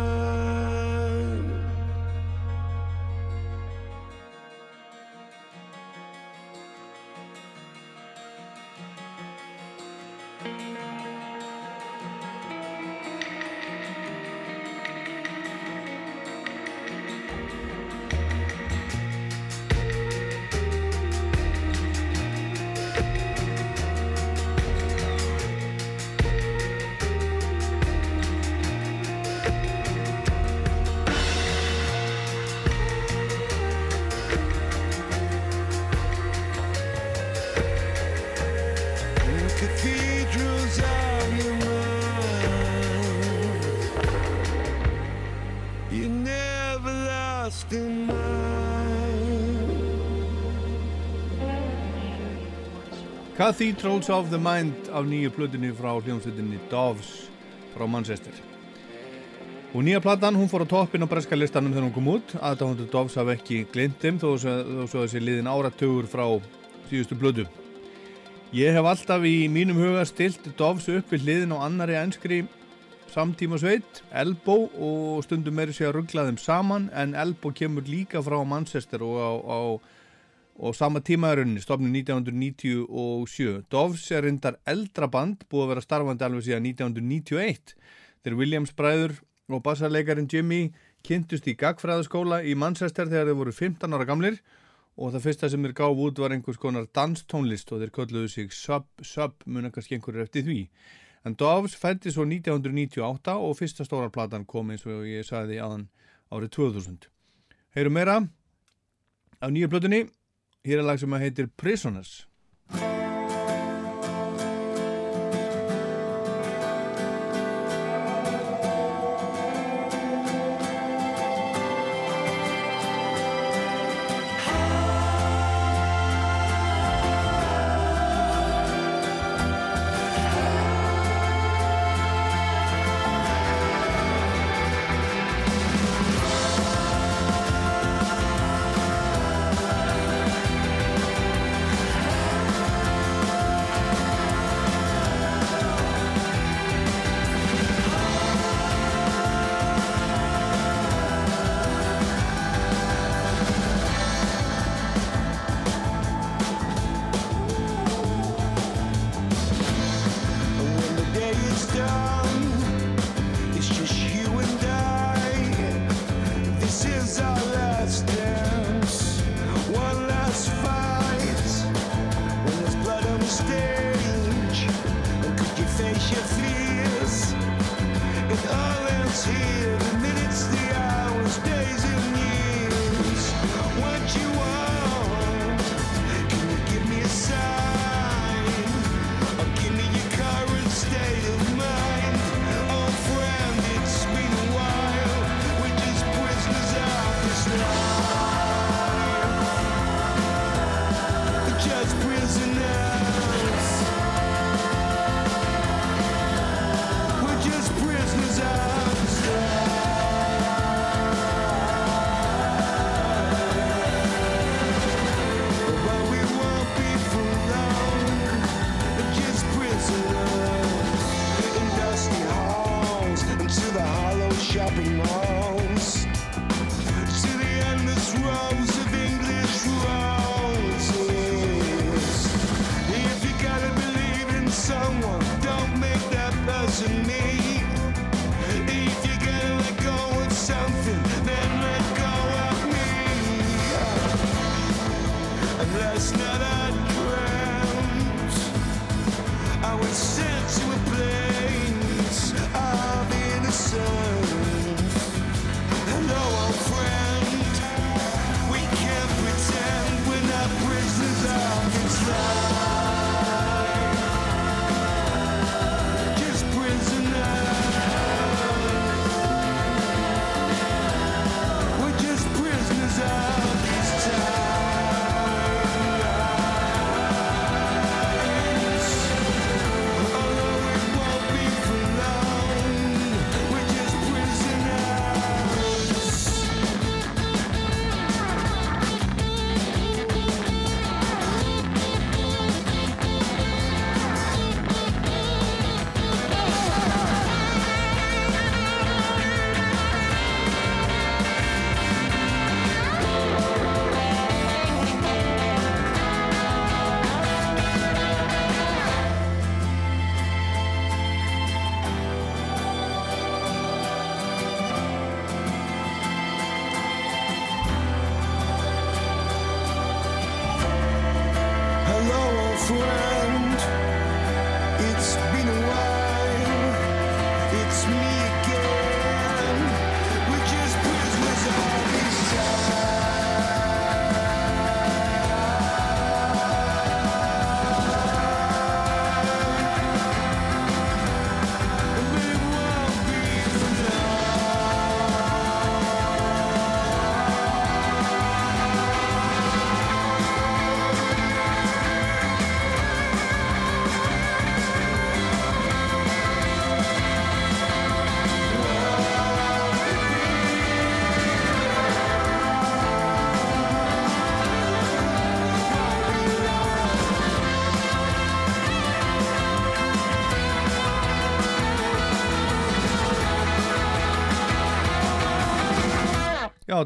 Cathedrals of the Mind af nýju plötunni frá hljómsveitinni Doves frá Manchester. Og nýja platan, hún fór á toppin á breska listanum þegar hún kom út. Aðdáðandu Doves hafa ekki glindim þó svo þessi liðin áratugur frá síðustu plötu. Ég hef alltaf í mínum huga stilt Doves upp við hliðin á annari enskri samtíma sveit, Elbow og stundum meiri sig að ruggla þeim saman en Elbow kemur líka frá Manchester og á, á og sama tímaðurinn stofnum 1997 Doves er reyndar eldra band búið að vera starfandi alveg síðan 1991 þeir Williams bræður og bassarleikarin Jimmy kynntust í gagfræðaskóla í Manchester þegar þeir voru 15 ára gamlir. Og það fyrsta sem þeir gáf út var einhvers konar danstónlist og þeir kölluðu sig Sub Sub muna kannski einhverjur eftir því. En Doves fætti svo 1998 og fyrsta stóra platan kom eins og ég sagði aðan árið 2000 Heyrum meira af nýja plötunni Hér er lag sem að heitir Prisoners.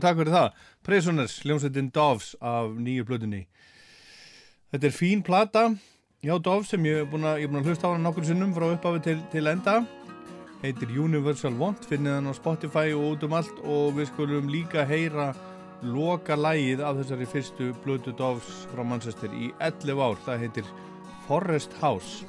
Takk fyrir það. Prisoners, hljómsveitin Doves af nýju blöðunni. Þetta er fín plata hjá Doves sem ég er búin að, að hlusta á hana nokkur sinnum frá upphafi til, til enda. Heitir Universal Want, finnið hann á Spotify og út um allt og við skulum líka heyra loka lægið af þessari fyrstu blödu Doves frá Manchester í 11 ár. Það heitir Forest House.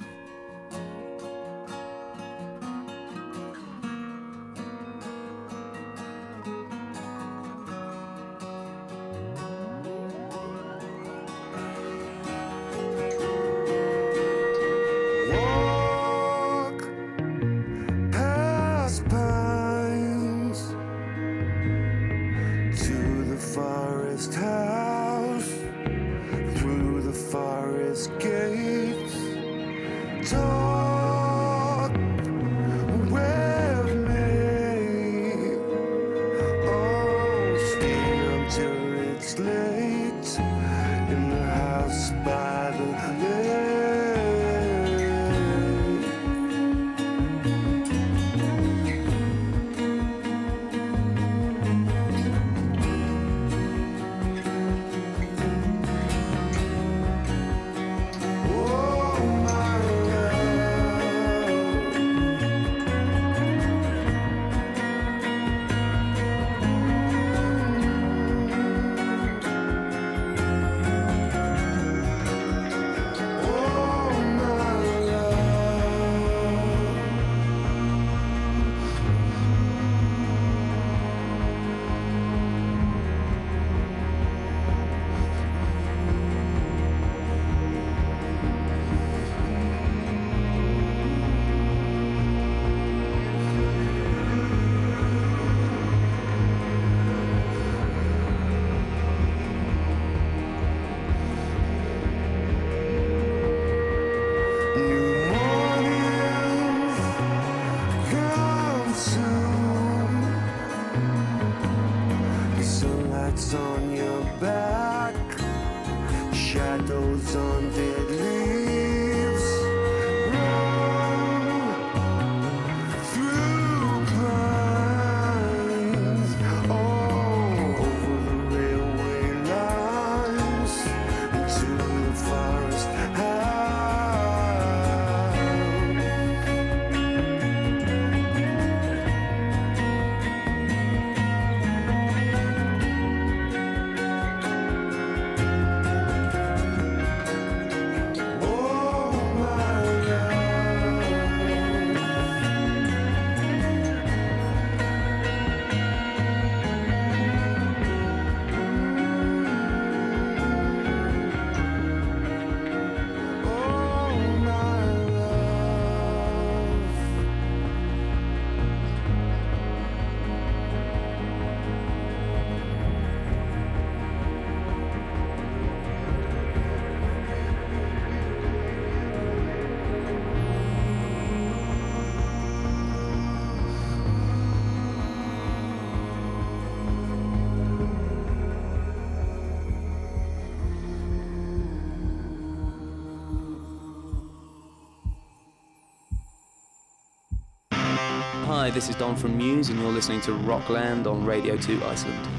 Hi, this is Don from Muse, and you're listening to Rockland on Radio 2 Iceland.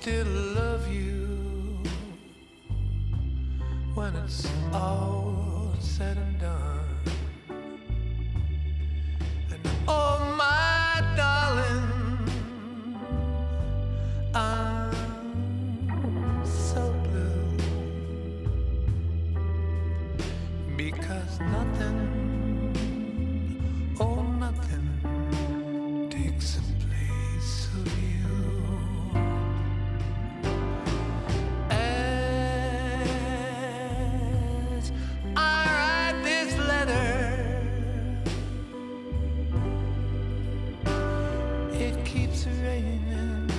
Still keeps raining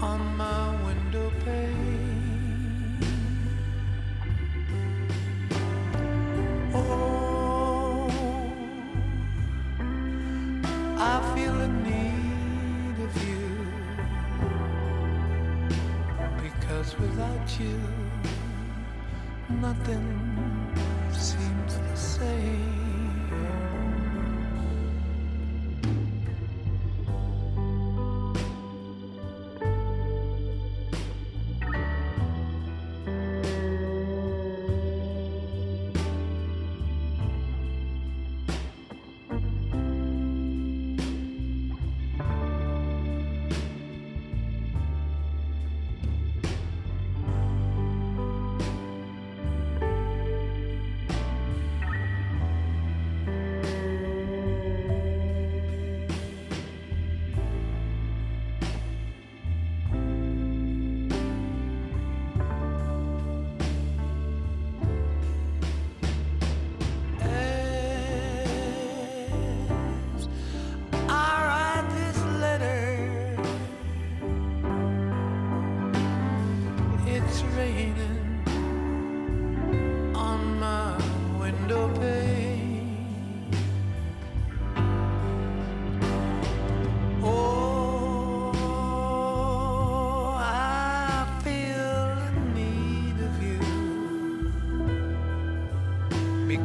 on my window pane. Oh, I feel the need of you because without you, nothing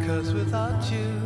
because without you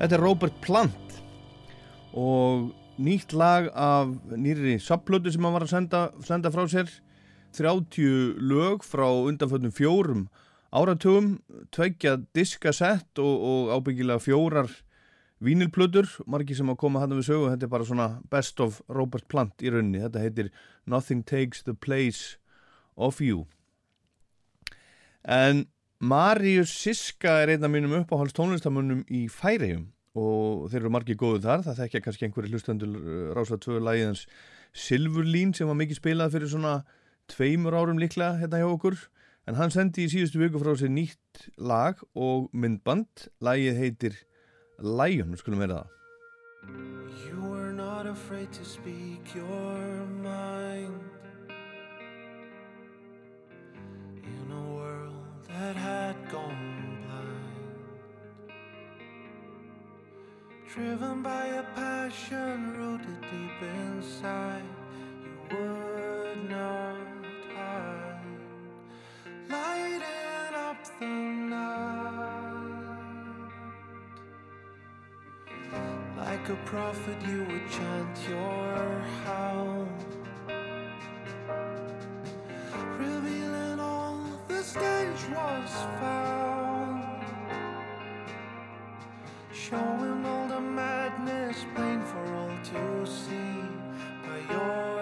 Þetta er Robert Plant og nýtt lag af nýri sapplötu sem hann var að senda, senda frá sér. 30 lög frá undanföldum fjórum áratugum, tveggja diskasett og, og ábyggilega fjórar vínilplötur, margir sem að koma hann við sögu, þetta er bara svona best of Robert Plant í rauninni, þetta heitir Nothing Takes the Place of You. En Marius Siska er einn af mínum uppáhalds tónlistamönnum í Færiðum og þeir eru margir góðu þar, það þekkja kannski einhverju hlustendur rása tvö lægiðans Silfurlín sem var mikið spilað fyrir svona tveimur árum líklega hérna hjá okkur. En hann sendi í síðustu viku frá sér nýtt lag og myndband. Lægið heitir Lion, skulum vera það. You were not afraid to speak your mind that had gone blind. Driven by a passion rooted deep inside, you would not hide, lighting up the night. Like a prophet, you would chant your howl, revealing stage was found, showing all the madness plain for all to see. By your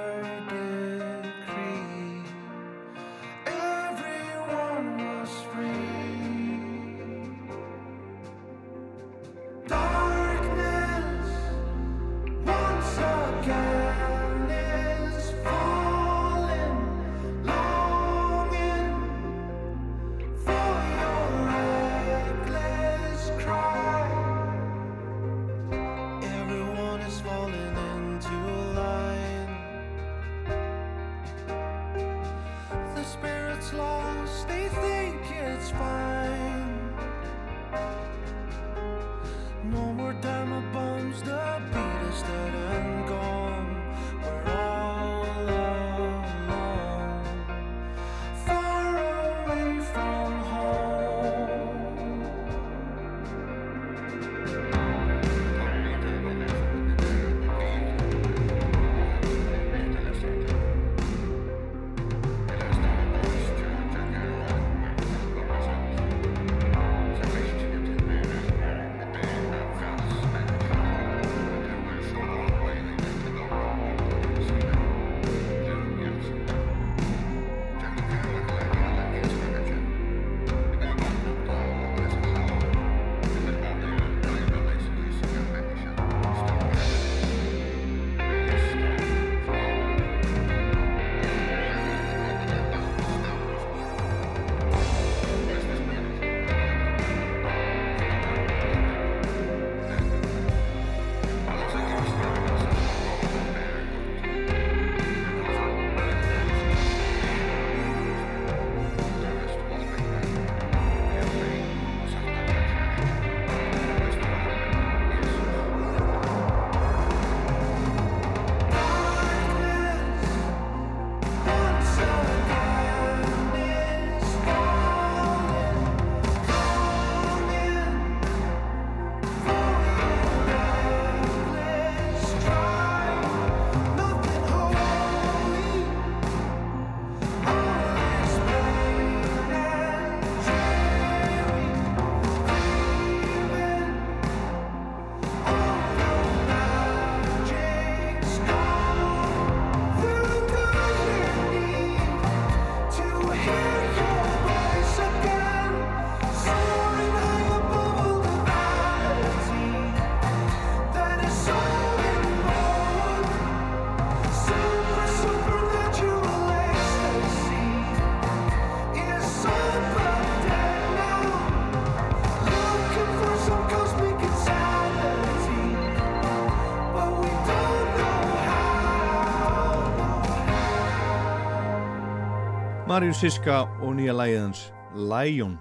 Marius Siska og nýja lægið hans Lion.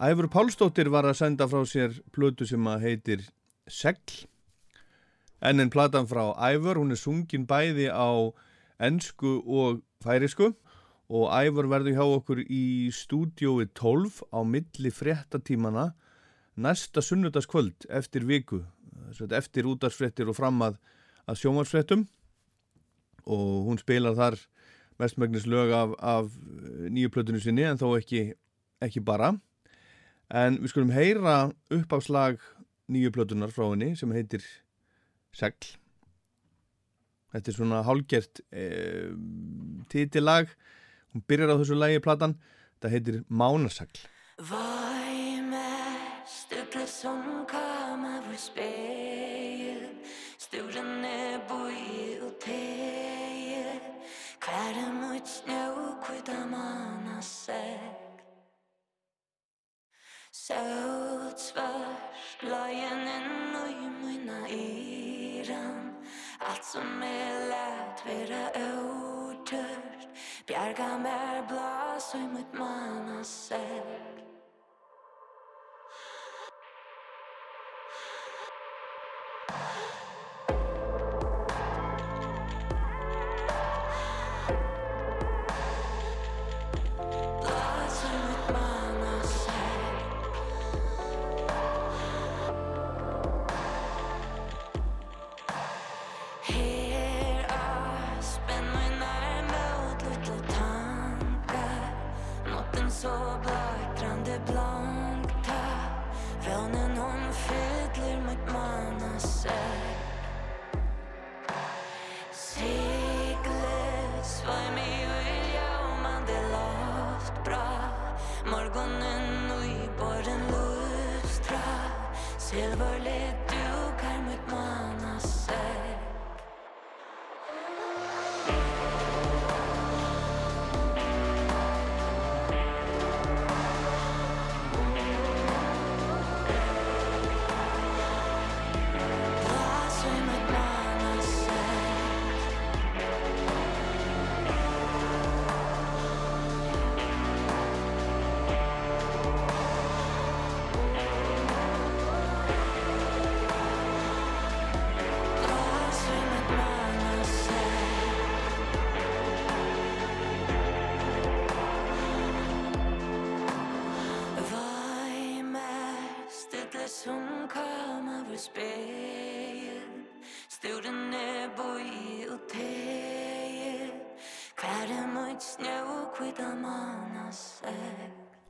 Æfur Pálsdóttir var að senda frá sér plötu sem að heitir Segl. En en platan frá Æfur, hún er sungin bæði á ennsku og færisku og Æfur verður hjá okkur í stúdiói 12 á milli fréttatímana næsta sunnudagskvöld eftir viku. Eftir útarsfréttir og fram að, að sjómarsfréttum og hún spilar þar mestmægnis lög af, af nýju plötunum sinni en þó ekki, ekki bara. En við skulum heyra uppáslag nýju plötunar frá henni sem heitir Segl. Þetta er svona hálgert e, titillag hún byrjar á þessu lægi platan. Það heitir Mánasagl. Vad mest upplevs som kamar för spegel Від сну квитама So сек Söt svart Lajen en nöj mina iran Allt som är lätt Vera åtört Bjarga mer blas Och mot manna säk silver lit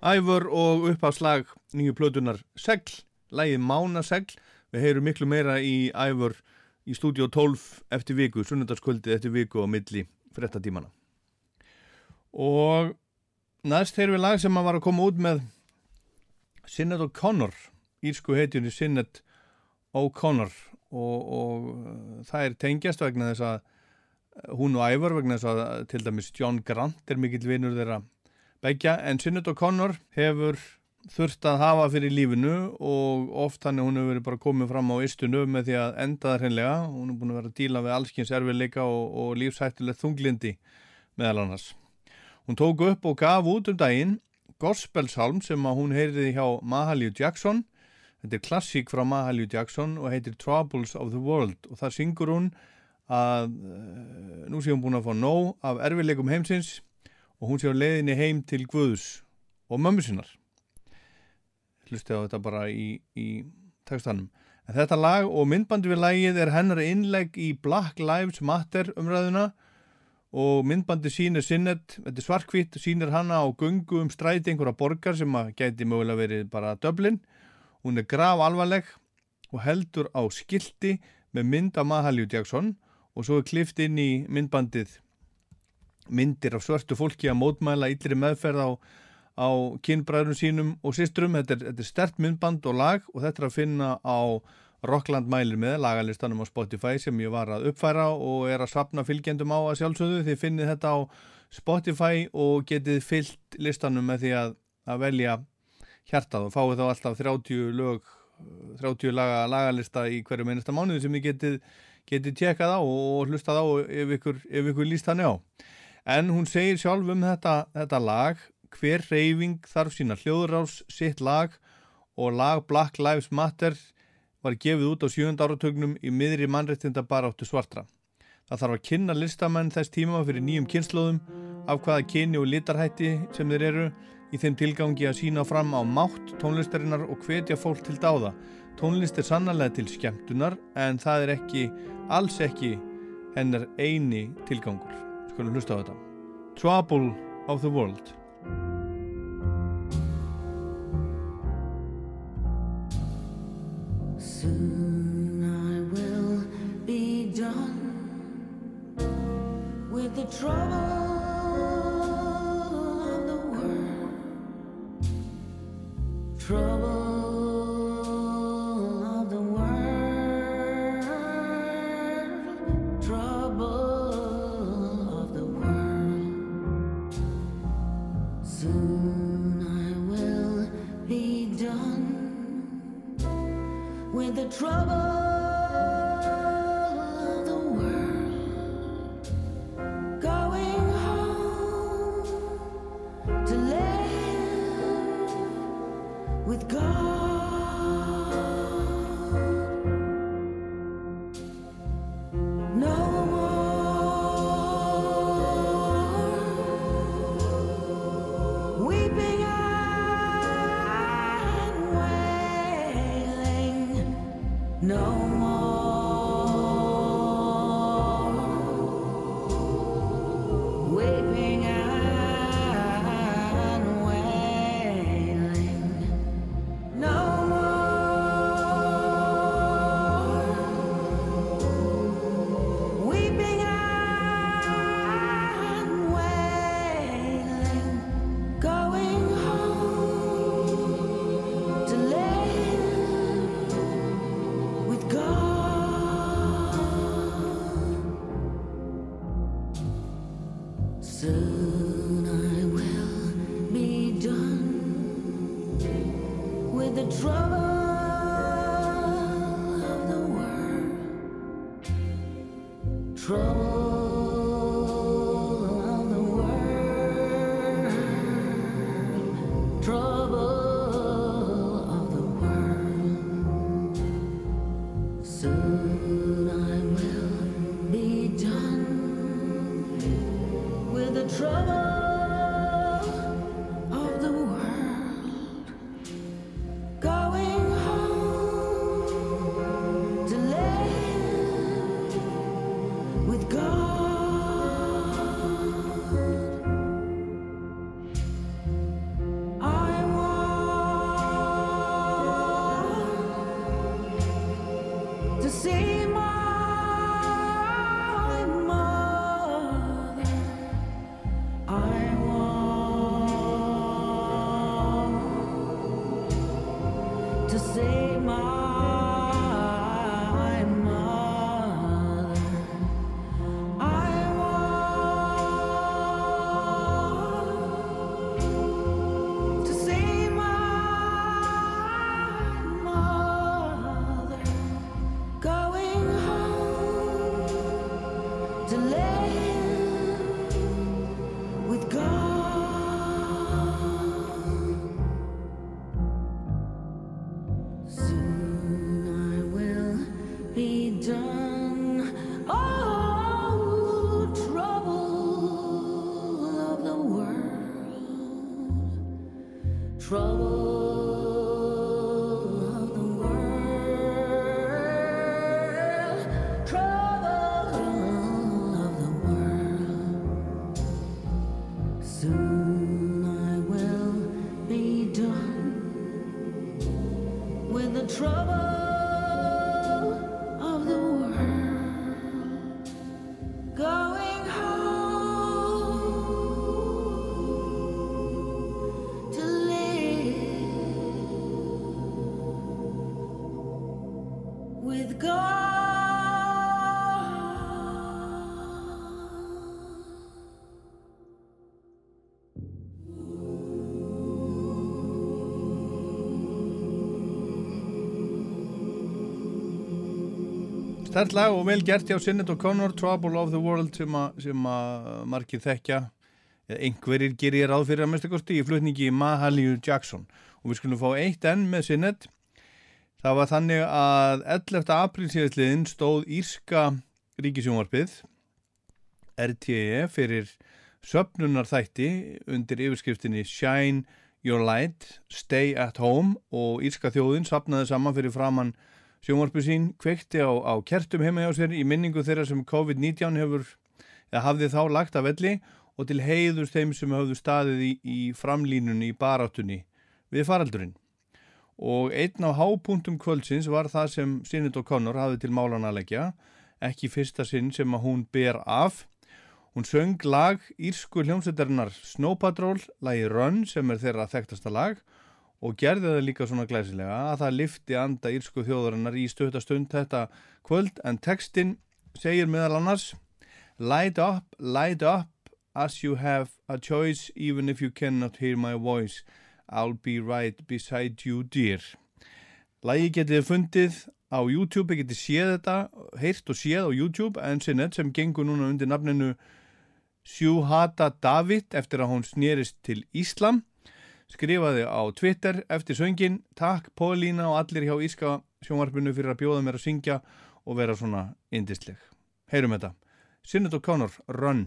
Ævor og uppháslag nýju plötunar Segl, lægið Mánasegl. Við heyrum miklu meira í Ævor í stúdíó 12 eftir viku, sunnudagskvöldið eftir viku á milli frettatímana. Og næst heyrum við lag sem að var að koma út með Sinead O'Connor, írsku heitjunni Sinead O'Connor og, og uh, það er tengjast vegna þess að uh, hún og Ævar vegna þess að uh, til dæmis John Grant er mikill vinur þeirra begja en Sinead O'Connor hefur þurft að hafa fyrir lífinu og oft hann hefur verið bara komið fram á istunu með því að enda það hreinlega. Hún er búin að vera að díla við allskins erfiðleika og, og lífshættulegt þunglindi meðal annars. Hún tók upp og gaf út um daginn gospelsalm sem að hún heyriði hjá Mahalia Jackson. Þetta er klassík frá Mahalia Jackson og heitir Troubles of the World. Og það syngur hún að uh, nú sé hún búin að fá nóg af erfiðleikum heimsins og hún sé á leiðinni heim til Guðs og mömmu sinnar. Hlusti á þetta bara í, í textanum. En þetta lag og myndbandi við lagið er hennar innlegg í Black Lives Matter umræðuna. Og myndbandi sínir sinnet, þetta er svarkvitt sínir hana á gungu um stræti einhverja borgar sem að gæti mögulega verið bara Dublin, hún er grav alvarleg og heldur á skilti með mynd af Mahalíu Jackson. Og svo er klift inn í myndbandið myndir af svörtu fólki að mótmæla yllri meðferð á, á kynbræðurum sínum og sýsturum. Þetta er, þetta er stert myndband og lag og þetta er að finna á Rockland mælir með lagalistanum á Spotify sem ég var að uppfæra og er að sapna fylgjendum á að sjálfsögðu. Þið finnið þetta á Spotify og getið fyllt listanum með því að, að velja hjartað og fáið þá alltaf 30 lög 30 laga, lagalista í hverju meinasta mánuði sem þið getið, getið tjekkað á og hlustað á ef ykkur, ef ykkur líst hann á. En hún segir sjálf um þetta, þetta lag, hver reyfing þarf sína hljóðrás, sitt lag og lag Black Lives Matter var gefið út á sjönda áratögnum í miðri mannréttinda baráttu svartra. Það þarf að kynna listamenn þess tíma fyrir nýjum kynnslóðum af hvaða kyni og litarhætti sem þeir eru í þeim tilgangi að sína fram á mátt tónlistarinnar og hvetja fólk til dáða. Tónlist er sannarlega til skemmtunar en það er ekki, alls ekki hennar eini tilgangur. skulum hlusta á þetta. Trouble of the World. Soon I will be done With the trouble of the world. Trouble trouble Stærð lag og vel gert hjá Sinnet og Connor Trouble of the World sem að, margir þekkja eða einhverjir gerir ráð fyrir að mesta kosti í flutningi Mahalíu Jackson og við skulum fá eitt enn með Sinnet það var þannig að 11. apríl síðastliðin stóð Írska ríkisjónvarpið RTE fyrir söpnunar þætti undir yfirskriftinni Shine Your Light, Stay at Home og Írska þjóðin sapnaði saman fyrir framann sjónvarpu sín kveikti á, á kertum heima hjá sér í minningu þeirra sem COVID-19 hefur eða hafði þá lagt af velli og til heiðurs þeim sem hafðu staðið í, í framlínunni í baráttunni við faraldurinn. Og einn á hápunktum kvöldsins var það sem Sinead O'Connor hafði til málan að leggja, ekki fyrsta sinn sem að hún ber af. Hún söng lag írsku hljómsveitarinnar Snow Patrol, lagi Run sem er þeirra þekktasta lag og gerði það líka svona glæsilega að það lifti anda írsku þjóðarinnar í stöttastund þetta kvöld en textin segir meðal annars Light up, light up as you have a choice even if you cannot hear my voice. I'll be right beside you dear. Lægi getið fundið á YouTube, þið getið séð þetta heyrt og séð á YouTube en sinnet sem gengur núna undir nafninu Sjuhata David eftir að hún snýrist til Íslam skrifaði á Twitter eftir söngin Takk Pólína og allir hjá Íska sjónvarpinu fyrir að bjóða mér að syngja og vera svona indisleg Heyrum þetta. Sinnet O'Connor, Run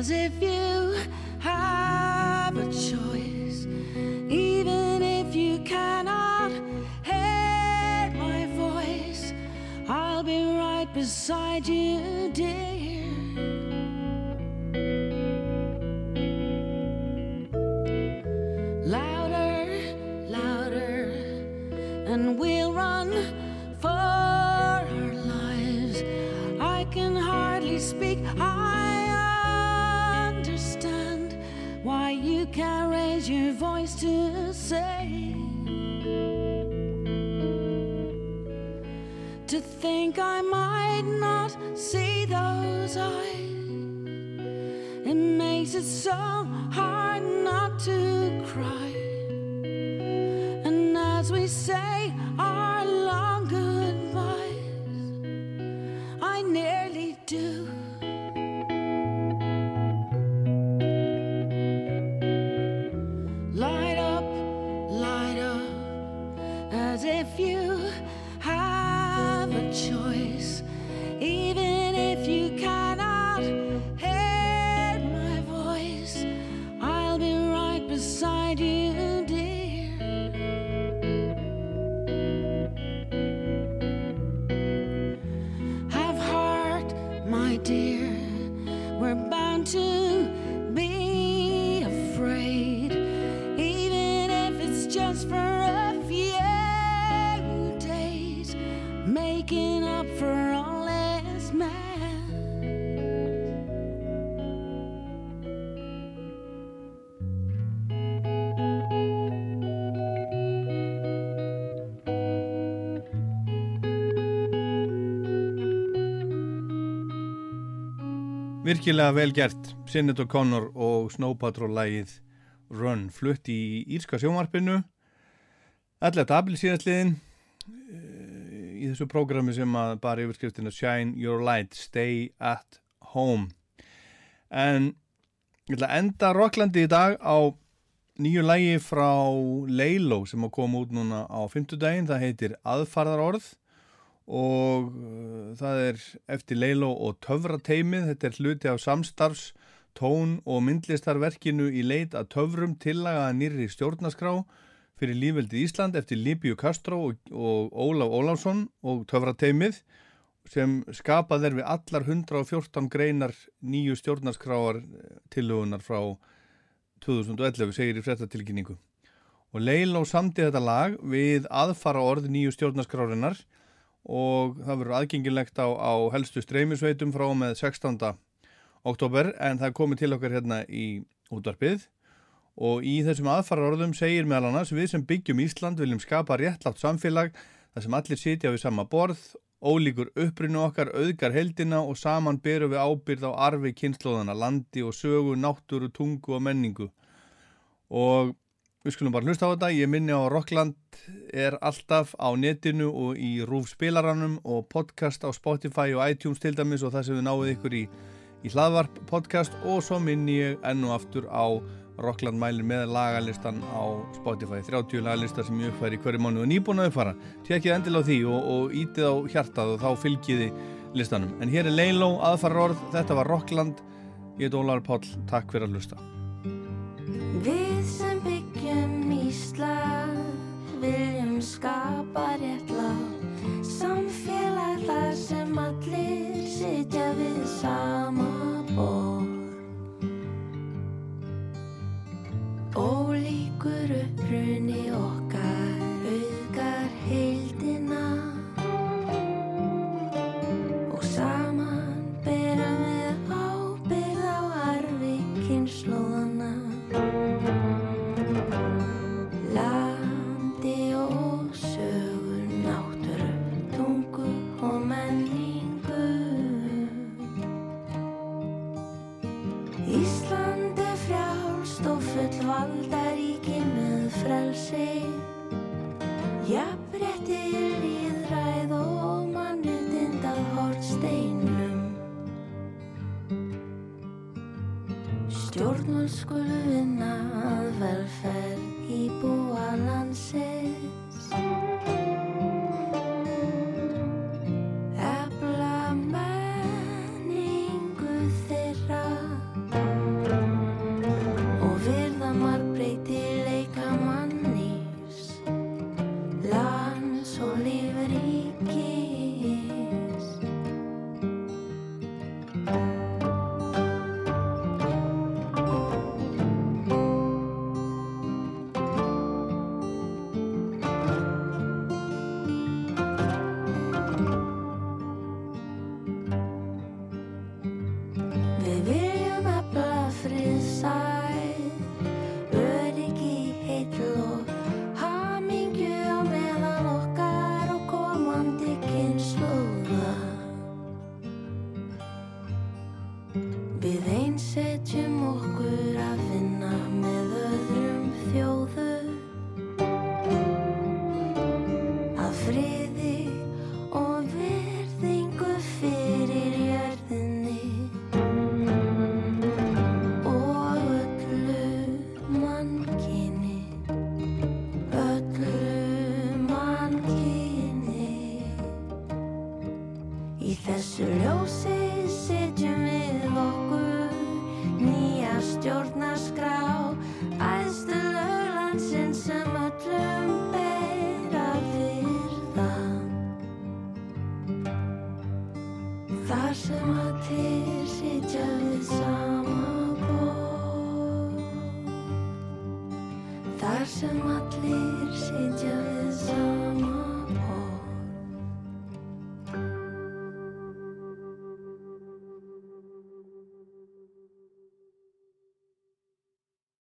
as if you have a choice, even if you cannot hear my voice. I'll be right beside you, dear. think I'm Virkilega vel gert, Sinnet O'Connor og Snow Patrol lægið Run, flutt í Írska sjónvarpinu. 11. april síðastliðin eh, í þessu prógrami sem að bara yfirskriftina Shine Your Light, Stay at Home. En ég ætla að enda Rocklandi í dag á nýju lægi frá Leilo sem að koma út núna á 50 daginn, það heitir Aðfarðarorð og uh, það er eftir Leilo og Töfrateimið, þetta er hluti af samstarfs, tón og myndlistarverkinu í leit að töfrum tillaga nýrri stjórnaskrá fyrir lífveldi Ísland eftir Líbíu Kastró og, og Ólaf Ólafsson og Töfrateimið sem skapað er við allar 114 greinar nýju stjórnarskráar tillögunar frá 2011, segir í frettatilkynningu. Og Leilo samti þetta lag við aðfara orð nýju stjórnarskrárinnar og það verður aðgengilegt á, á helstu streymisveitum frá með 16. oktober en það komið til okkar hérna í útvarpið og í þessum aðfara orðum segir meðal annars við sem byggjum Ísland viljum skapa réttlátt samfélag þar sem allir sitja við sama borð ólíkur upprinu okkar auðgar heldina og saman berum við ábyrð á arfi kynnslóðana, landi og sögu, náttúru, tungu og menningu og við skulum bara hlusta á þetta. Ég minni á Rockland er alltaf á netinu og í rúf spilaranum og podcast á Spotify og iTunes til dæmis og það sem við náðum ykkur í, í hlaðvarp podcast og svo minni ég enn og aftur á Rockland mælin með lagalistan á Spotify 30 lagalistar sem ég uppfæri hverju mánu og nýbúin að uppfæra. Tjekkið endilega á því og, og ítið á hjartað og þá fylgiði listanum. En hér er Leiló, aðfara orð, þetta var Rockland. Ég heit Ólar Páll, takk fyrir að hlusta. Ísland viljum skapa réttlátt samfélag þar sem allir sitja við sama borð. Ólíkur uppruni okkar skulle vende